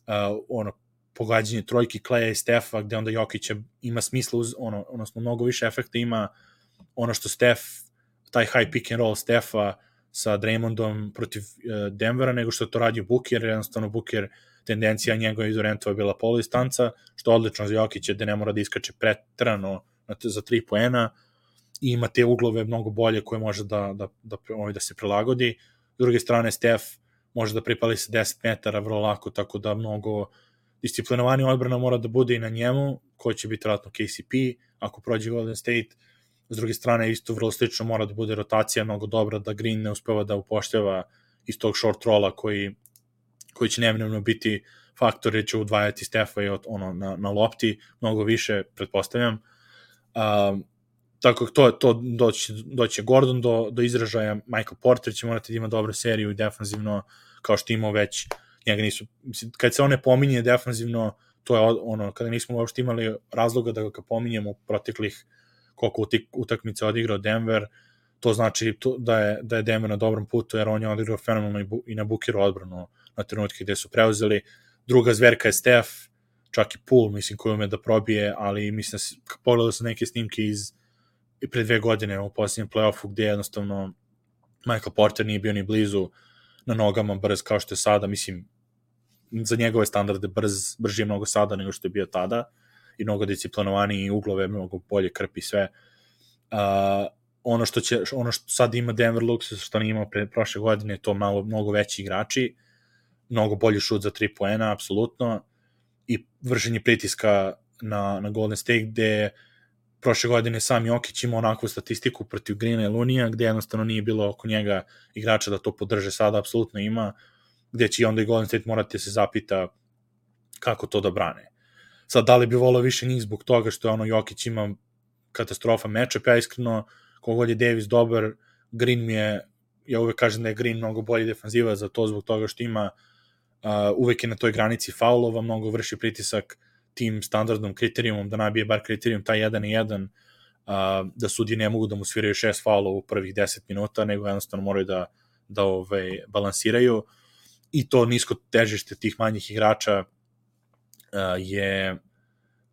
uh, ono, pogađanje trojki Kleja i Stefa, gde onda Jokić ima smisla, uz, ono, odnosno mnogo više efekta ima ono što Stef, taj high pick and roll Stefa sa Draymondom protiv uh, Denvera, nego što to radio Booker, jednostavno Booker tendencija njegova iz Orentova je bila poludistanca, što odlično za Jokića, da ne mora da iskače pretrano za tri poena, i ima te uglove mnogo bolje koje može da, da, da, ovaj, da se prilagodi. S druge strane, Steph može da pripali se 10 metara vrlo lako, tako da mnogo disciplinovani odbrana mora da bude i na njemu, ko će biti vratno KCP, ako prođe Golden State. S druge strane, isto vrlo slično mora da bude rotacija mnogo dobra, da Green ne uspeva da upošteva iz tog short rolla koji, koji će neminovno biti faktor jer će udvajati Stefa i od, ono, na, na lopti mnogo više, pretpostavljam. Um, tako to je to doći doći Gordon do do izražaja Michael Porter će morati da ima dobru seriju i defanzivno kao što imao već njega nisu mislim kad se one pominje defanzivno to je ono kada nismo uopšte imali razloga da ga pominjemo proteklih koliko utakmice odigrao Denver to znači to, da je da je Denver na dobrom putu jer on je odigrao fenomenalno i, bu, i na Bukiru odbranu na trenutke gde su preuzeli. Druga zverka je Steph čak i Pool, mislim, koji da probije, ali mislim da pogledao sam neke snimke iz i pre dve godine u posljednjem playoffu gde jednostavno Michael Porter nije bio ni blizu na nogama brz kao što je sada, mislim, za njegove standarde brz, brži je mnogo sada nego što je bio tada i mnogo disciplinovaniji i uglove mnogo bolje krpi sve. Uh, ono što će ono što sad ima Denver Luxus što nije imao pre prošle godine to malo mnogo veći igrači mnogo bolji šut za 3 poena apsolutno i vršenje pritiska na na Golden State gde prošle godine sam Jokić imao onakvu statistiku protiv Grina i Lunija, gde jednostavno nije bilo oko njega igrača da to podrže, sada apsolutno ima, gde će onda i Golden State morati da se zapita kako to da brane. Sad, da li bi volao više njih zbog toga što je ono Jokić ima katastrofa meča, ja iskreno, kogod je Davis dobar, Green mi je, ja uvek kažem da je Green mnogo bolji defanziva za to zbog toga što ima uh, uvek je na toj granici faulova, mnogo vrši pritisak tim standardnom kriterijumom da nabije bar kriterijum taj 1 i 1 uh, da sudi ne mogu da mu sviraju šest faula u prvih 10 minuta, nego jednostavno moraju da, da ovaj, balansiraju i to nisko težište tih manjih igrača uh, je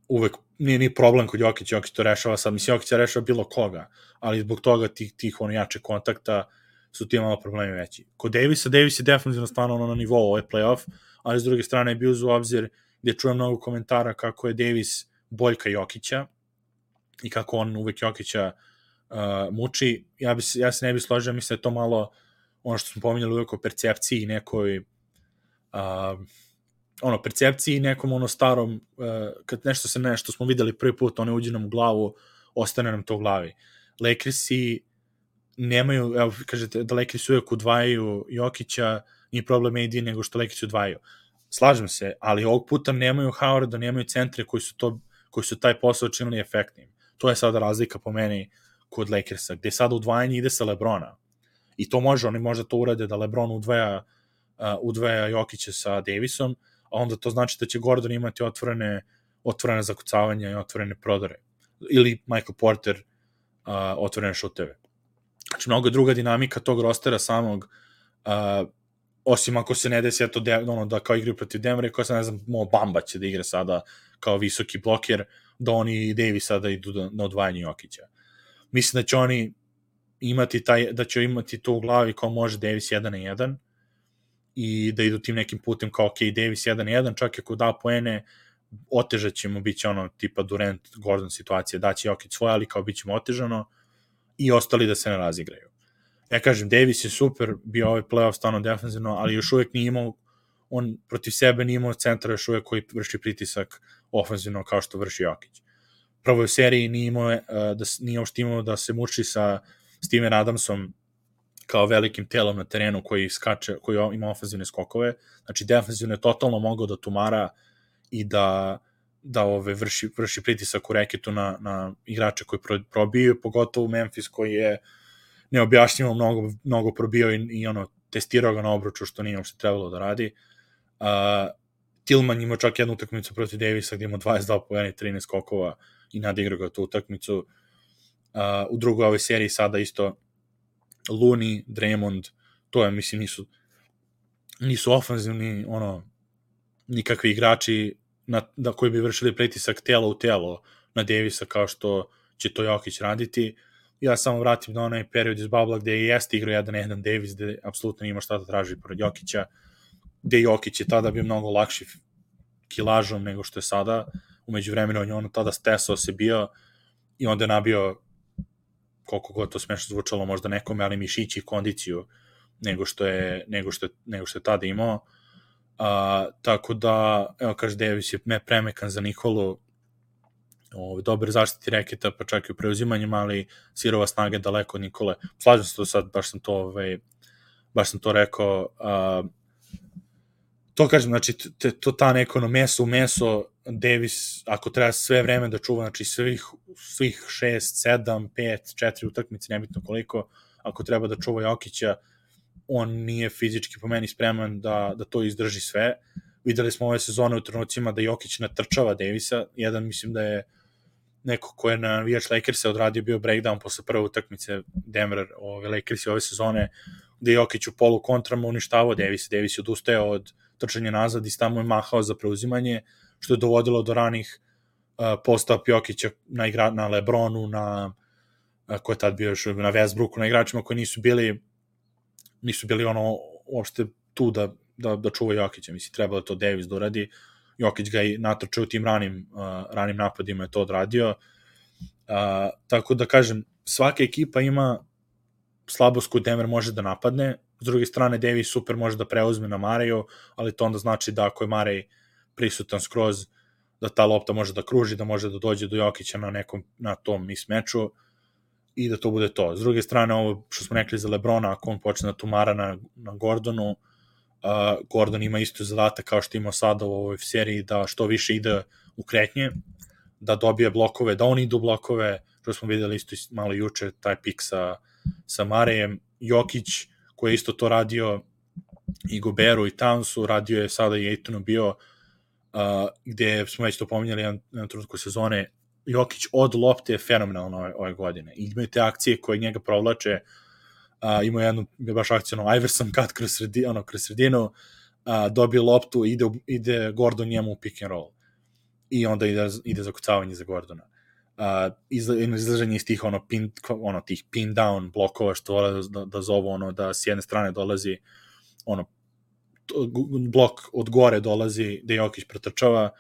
uvek nije ni problem kod Jokić, Jokić to rešava sad, mislim Jokić rešava bilo koga, ali zbog toga tih, tih ono jače kontakta su ti malo problemi veći. Kod Davisa, Davis je definitivno stvarno ono na nivou ovaj playoff, ali s druge strane je bio uz obzir gde čujem mnogo komentara kako je Davis boljka Jokića i kako on uvek Jokića uh, muči. Ja, bi, ja se ne bi složio, mislim da je to malo ono što smo pominjali uvek o percepciji i nekoj uh, ono, percepciji nekom ono starom, uh, kad nešto se nešto smo videli prvi put, one uđe nam u glavu, ostane nam to u glavi. Lakersi nemaju, evo, kažete, da Lakersi uvek udvajaju Jokića, nije problem AD nego što Lakersi udvajaju slažem se, ali ovog puta nemaju Howarda, nemaju centre koji su, to, koji su taj posao činili efektnim. To je sada razlika po meni kod Lakersa, gde sada udvajanje ide sa Lebrona. I to može, oni možda to urade da Lebron udvaja, uh, udvaja Jokića sa Davisom, a onda to znači da će Gordon imati otvorene, otvorene zakucavanja i otvorene prodore. Ili Michael Porter uh, otvorene šuteve. Znači, mnogo druga dinamika tog rostera samog uh, osim ako se ne desi eto de, ono da kao igraju protiv Denvera, kao se ne znam, Mo Bamba će da igra sada kao visoki bloker, da oni i Davis sada idu na odvajanje Jokića. Mislim da će oni imati taj, da će imati to u glavi kao može Davis 1 na 1 i da idu tim nekim putem kao ok, Davis 1 na 1, čak ako da poene, otežat ćemo, bit će ono tipa Durant, Gordon situacija, da će Jokić svoje, ali kao bit ćemo otežano i ostali da se ne razigraju. Ja kažem, Davis je super, bio ovaj playoff stano defensivno, ali još uvek nije imao, on protiv sebe nije imao centra još uvek koji vrši pritisak ofenzivno kao što vrši Jokić. Prvo u seriji nije imao, uh, da, nije uopšte imao da se muči sa Steven Adamsom kao velikim telom na terenu koji skače, koji ima ofenzivne skokove. Znači, defensivno je totalno mogao da tumara i da da ove vrši, vrši pritisak u reketu na, na igrače koji pro, probiju, pogotovo Memphis koji je neobjašnjivo mnogo, mnogo probio i, i ono, testirao ga na obruču što nije uopšte trebalo da radi. Uh, Tillman ima čak jednu utakmicu protiv Davisa gde ima 22 pojene i 13 skokova i nadigrao ga tu utakmicu. Uh, u drugoj ovoj seriji sada isto Looney, Draymond, to je, mislim, nisu nisu ofanzivni, ono, nikakvi igrači na, da koji bi vršili pritisak telo u telo na Davisa kao što će to Jokić raditi. Ja samo vratim na onaj period iz Babla gde je jeste igrao jedan jedan Davis, gde apsolutno nima šta da traži pored Jokića, gde Jokić je tada bio mnogo lakši kilažom nego što je sada. Umeđu vremena on je ono tada stesao se bio i onda je nabio koliko god to smešno zvučalo možda nekome, ali mišići i kondiciju nego što je, nego što nego što je tada imao. A, tako da, evo kaže Davis je me premekan za Nikolu, ovaj, dobar zaštiti reketa, pa čak i u preuzimanjima, ali sirova snaga daleko od Nikole. Slažem se to sad, baš sam to, ovaj, baš sam to rekao, a, to kažem, znači, te, to ta neko ono meso u meso, Davis, ako treba sve vreme da čuva, znači svih, svih 6, 7, 5, 4 utakmice, nebitno koliko, ako treba da čuva Jokića, on nije fizički po meni spreman da, da to izdrži sve. Videli smo ove sezone u trenucima da Jokić natrčava Davisa, jedan mislim da je neko ko je na Vijač Lakersa odradio bio breakdown posle prve utakmice Denver ove Lakersi ove sezone, gde je Jokić u polu kontrama uništavao Davisa, Davis je odustajao od trčanja nazad i tamo je mahao za preuzimanje, što je dovodilo do ranih uh, posta Jokića na, igra, na Lebronu, na uh, ko je tad bio još na Westbrooku, na igračima koji nisu bili nisu bili ono uopšte tu da, da, da čuva Jokića, misli, trebalo je to Davis da uradi, Jokić ga i natrčao u tim ranim, uh, ranim napadima je to odradio, uh, tako da kažem, svaka ekipa ima slabost koju Denver može da napadne, s druge strane Davis super može da preuzme na Mareju, ali to onda znači da ako je Marej prisutan skroz, da ta lopta može da kruži, da može da dođe do Jokića na nekom na tom mismeču i da to bude to. S druge strane, ovo što smo rekli za Lebrona, ako on počne da tumara na, na Gordonu, uh, Gordon ima isto zadatak kao što ima sada u ovoj seriji, da što više ide u kretnje, da dobije blokove, da on idu blokove, što smo videli isto malo juče, taj pik sa, sa Marejem, Jokić, koji je isto to radio i Goberu i Townsu, radio je sada i Ejtonu bio, uh, gde smo već to pominjali jedan, jedan trenutku sezone, Jokić od lopte je fenomenalno ove, ove godine. I imaju te akcije koje njega provlače, uh, ima jednu baš akciju, ono, Iverson cut kroz, sredi, ono, kroz sredinu, uh, dobije loptu, ide, ide Gordon njemu u pick and roll. I onda ide, ide za kucavanje za Gordona. Uh, izlaženje iz tih ono, pin, ono, tih pin down blokova što vole da, da zovu ono, da s jedne strane dolazi ono, blok od gore dolazi da Jokić pretrčava,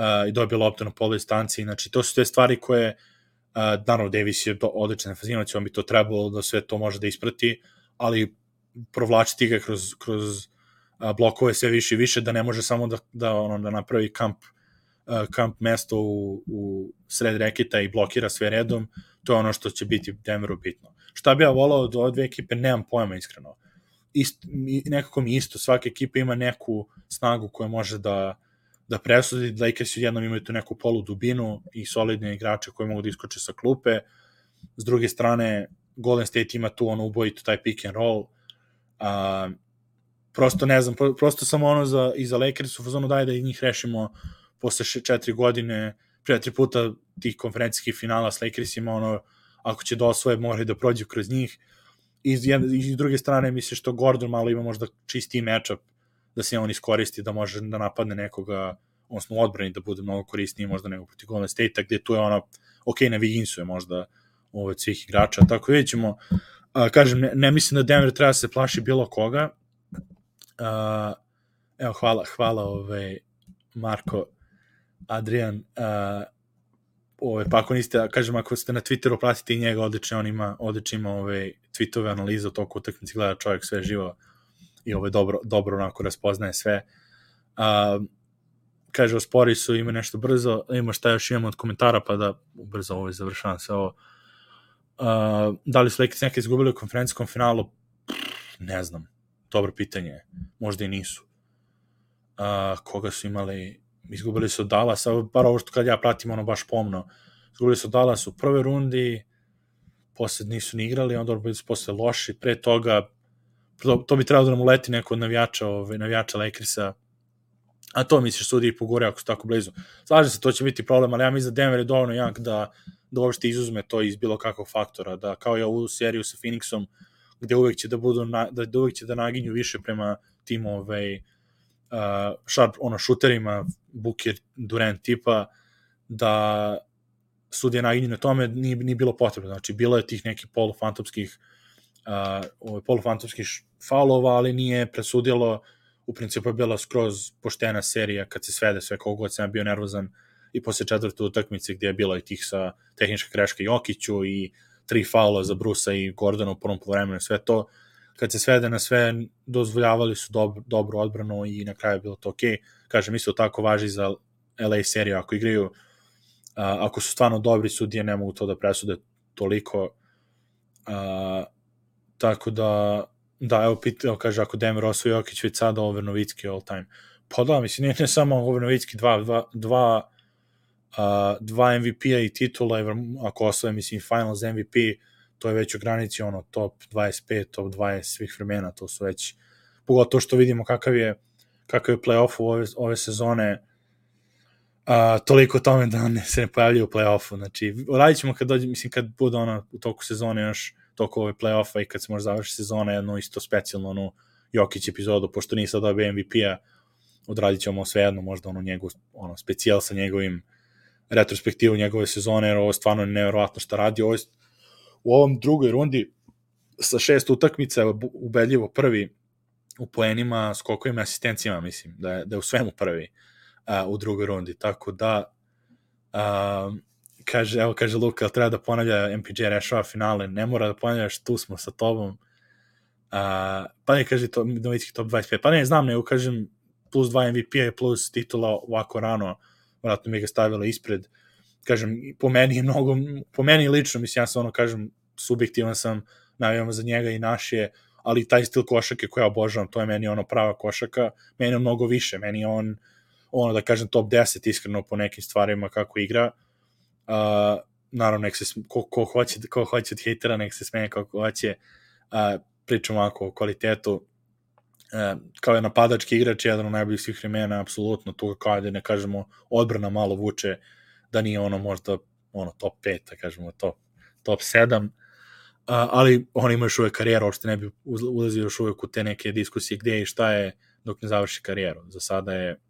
uh, i dobio loptu na polu distanci. Znači, to su te stvari koje, uh, naravno, Davis je odličan fazinovac, on bi to trebalo da sve to može da isprati, ali provlačiti ga kroz, kroz uh, blokove sve više i više, da ne može samo da, da, ono, da napravi kamp uh, kamp mesto u, u sred reketa i blokira sve redom, to je ono što će biti Denveru bitno. Šta bi ja volao od ove dve ekipe, nemam pojma iskreno. Ist, nekako mi isto, svaka ekipa ima neku snagu koja može da da presudi, Lakers jednom imaju tu neku polu dubinu i solidne igrače koji mogu da iskoče sa klupe. S druge strane, Golden State ima tu ono ubojitu taj pick and roll. Uh, prosto ne znam, prosto samo ono za, i za Lakers u fazonu daj da i njih rešimo posle še, četiri godine, četiri puta tih konferencijskih finala s Lakersima, ono, ako će da osvoje, moraju da prođu kroz njih. I iz druge strane, misliš što Gordon malo ima možda čisti matchup da se on iskoristi da može da napadne nekoga odnosno u odbrani da bude mnogo korisniji možda nego protiv Golden State-a, gde tu je ona, ok, na Wigginsu je možda ovo, svih igrača, tako vidjet ćemo. A, kažem, ne, ne mislim da Denver treba da se plaši bilo koga. A, evo, hvala, hvala ovaj, Marko, Adrian, a, ove, pa ako niste, kažem, ako ste na Twitteru, pratite i njega, odlično, on ima, odlično ima ove tweetove, analize o toku utakmici, gleda čovjek sve živo i ove dobro, dobro onako raspoznaje sve. A, kaže, ospori su, ima nešto brzo, ima šta još imamo od komentara, pa da brzo ovo završavam sve ovo. A, da li su Lakers neke izgubili u konferencijskom finalu? Ne znam. Dobro pitanje. Možda i nisu. A, koga su imali? izgubili su Dallas, bar ovo što kad ja pratim ono baš pomno, izgubili su Dallas u prve rundi, posle nisu ni igrali, onda su posle loši, pre toga to, to bi trebalo da nam uleti neko od navijača, ovaj, navijača Lakersa, a to misliš sudi i pogore ako su tako blizu. Slažem se, to će biti problem, ali ja mislim da Denver je dovoljno jak da, da uopšte izuzme to iz bilo kakvog faktora, da kao i ovu seriju sa Phoenixom, gde uvek će da budu, na, da, da uvek će da naginju više prema tim ovaj, uh, šarp, ono, šuterima, Booker, Durant tipa, da sudija naginju na tome nije, nije bilo potrebno. Znači, bilo je tih nekih polufantomskih uh, polufantomskih faulova, ali nije presudilo u principu je bila skroz poštena serija kad se svede sve kogod sam bio nervozan i posle četvrte utakmice gdje je bilo i tih sa tehnička greška Jokiću i tri faula za Brusa i Gordona u prvom povremenu sve to kad se svede na sve, dozvoljavali su dob, dobru odbranu i na kraju je bilo to ok. Kažem, isto tako važi za LA seriju, ako igraju, a, ako su stvarno dobri sudije, ne mogu to da presude toliko. A, tako da, da, evo, pitao, kaže, ako Denver osvoji Jokić već sada over Novicki all time. Pa da, mislim, nije ne samo over Novicki, dva, dva, dva, uh, dva MVP-a i titula, ako osvoje, mislim, finals MVP, to je već u granici ono top 25, top 20 svih vremena, to su već pogotovo što vidimo kakav je kakav je play-off u ove, ove sezone a, toliko tome da ne, se ne pojavljaju u play-offu, znači radit ćemo kad dođe, mislim kad bude ono u toku sezone još toliko ove play-offa i kad se može završi sezona jedno isto specijalno ono Jokić epizodu, pošto nije sad dobio MVP-a odradit ćemo jedno, možda ono njegov, ono specijal sa njegovim retrospektivu njegove sezone, jer ovo je stvarno nevjerovatno šta radi, ovo je u ovom drugoj rundi sa šest utakmica ubedljivo prvi u poenima, skokovima, asistencijama, mislim, da je, da je u svemu prvi a, u drugoj rundi, tako da a, kaže, evo kaže Luka, treba da ponavlja MPJ rešava finale, ne mora da ponavljaš, tu smo sa tobom, a, pa ne kaže to, Novicki top 25, pa ne znam, nego kažem plus 2 MVP-a plus titula ovako rano, vratno mi ga stavila ispred, kažem, po meni je mnogo, po meni lično, mislim, ja sam ono, kažem, subjektivan sam, navijamo za njega i naš je, ali taj stil košake koja obožavam, to je meni ono prava košaka, meni je mnogo više, meni je on, ono da kažem top 10 iskreno po nekim stvarima kako igra, uh, naravno nek se, ko, ko, hoće, ko hoće od hejtera, nek se smenje kako hoće, uh, pričam ovako o kvalitetu, uh, kao je napadački igrač, jedan od najboljih svih vremena, apsolutno, tu kao da ne kažemo, odbrana malo vuče, da nije ono možda ono top 5, da kažemo top, top 7, ali on ima još uvek karijeru, uopšte ne bi ulazio još uvek u te neke diskusije gde i šta je dok ne završi karijeru. Za sada je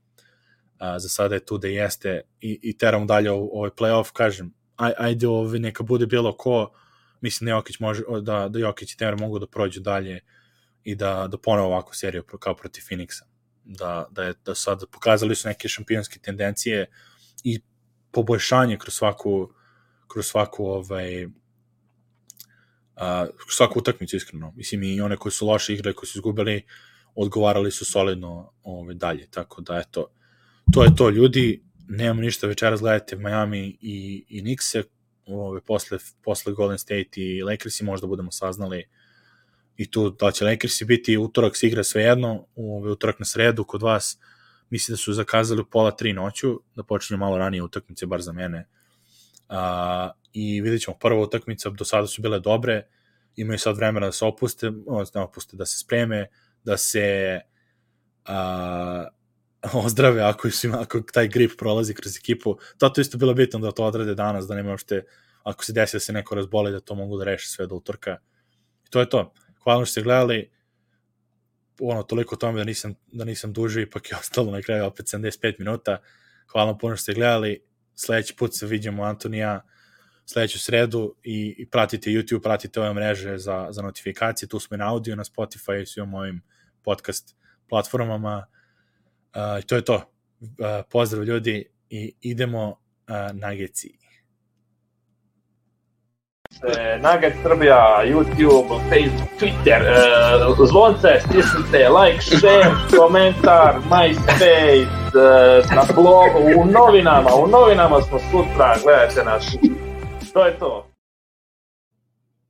a, za sada je tu da jeste i, i teramo dalje ovaj playoff, kažem, aj, ajde ovaj, neka bude bilo ko, mislim da Jokić može, da, da Jokić i Temer mogu da prođu dalje i da, da ponovo ovakvu seriju kao protiv Phoenixa. Da, da, je, da sad pokazali su neke šampionske tendencije i poboljšanje kroz svaku kroz svaku ovaj a, svaku utakmicu iskreno. Mislim i one koji su loše igre, koji su izgubili, odgovarali su solidno ovaj, dalje. Tako da, eto, to je to, ljudi. Nemamo ništa večeras, gledajte Miami i, i Knicks-e, ovaj, posle, posle Golden State i Lakersi možda budemo saznali i tu da će Lakersi biti utorak se igra svejedno, ovaj, utorak na sredu kod vas, mislim da su zakazali u pola tri noću, da počinju malo ranije utakmice, bar za mene. A, I vidjet ćemo, prva utakmica do sada su bile dobre, imaju sad vremena da se opuste, ne opuste, da se spreme, da se a, ozdrave ako, su, ako taj grip prolazi kroz ekipu. To to isto bilo bitno da to odrade danas, da nema uopšte, ako se desi da se neko razboli, da to mogu da reše sve do utorka. I to je to. Hvala što ste gledali ono, toliko tome da nisam, da nisam dužio, ipak je ostalo na kraju opet 75 minuta. Hvala puno što ste gledali. Sledeći put se vidimo Antonija sledeću sredu i, i pratite YouTube, pratite ove mreže za, za notifikacije, tu smo i na audio, na Spotify i svim ovim podcast platformama. Uh, to je to. Uh, pozdrav ljudi i idemo uh, na GC. Nugget Srbija, YouTube, Facebook, Twitter, uh, zvonce, stisnite, like, share, komentar, MySpace, uh, na blogu, u novinama, u novinama smo sutra, gledajte nas. To je to.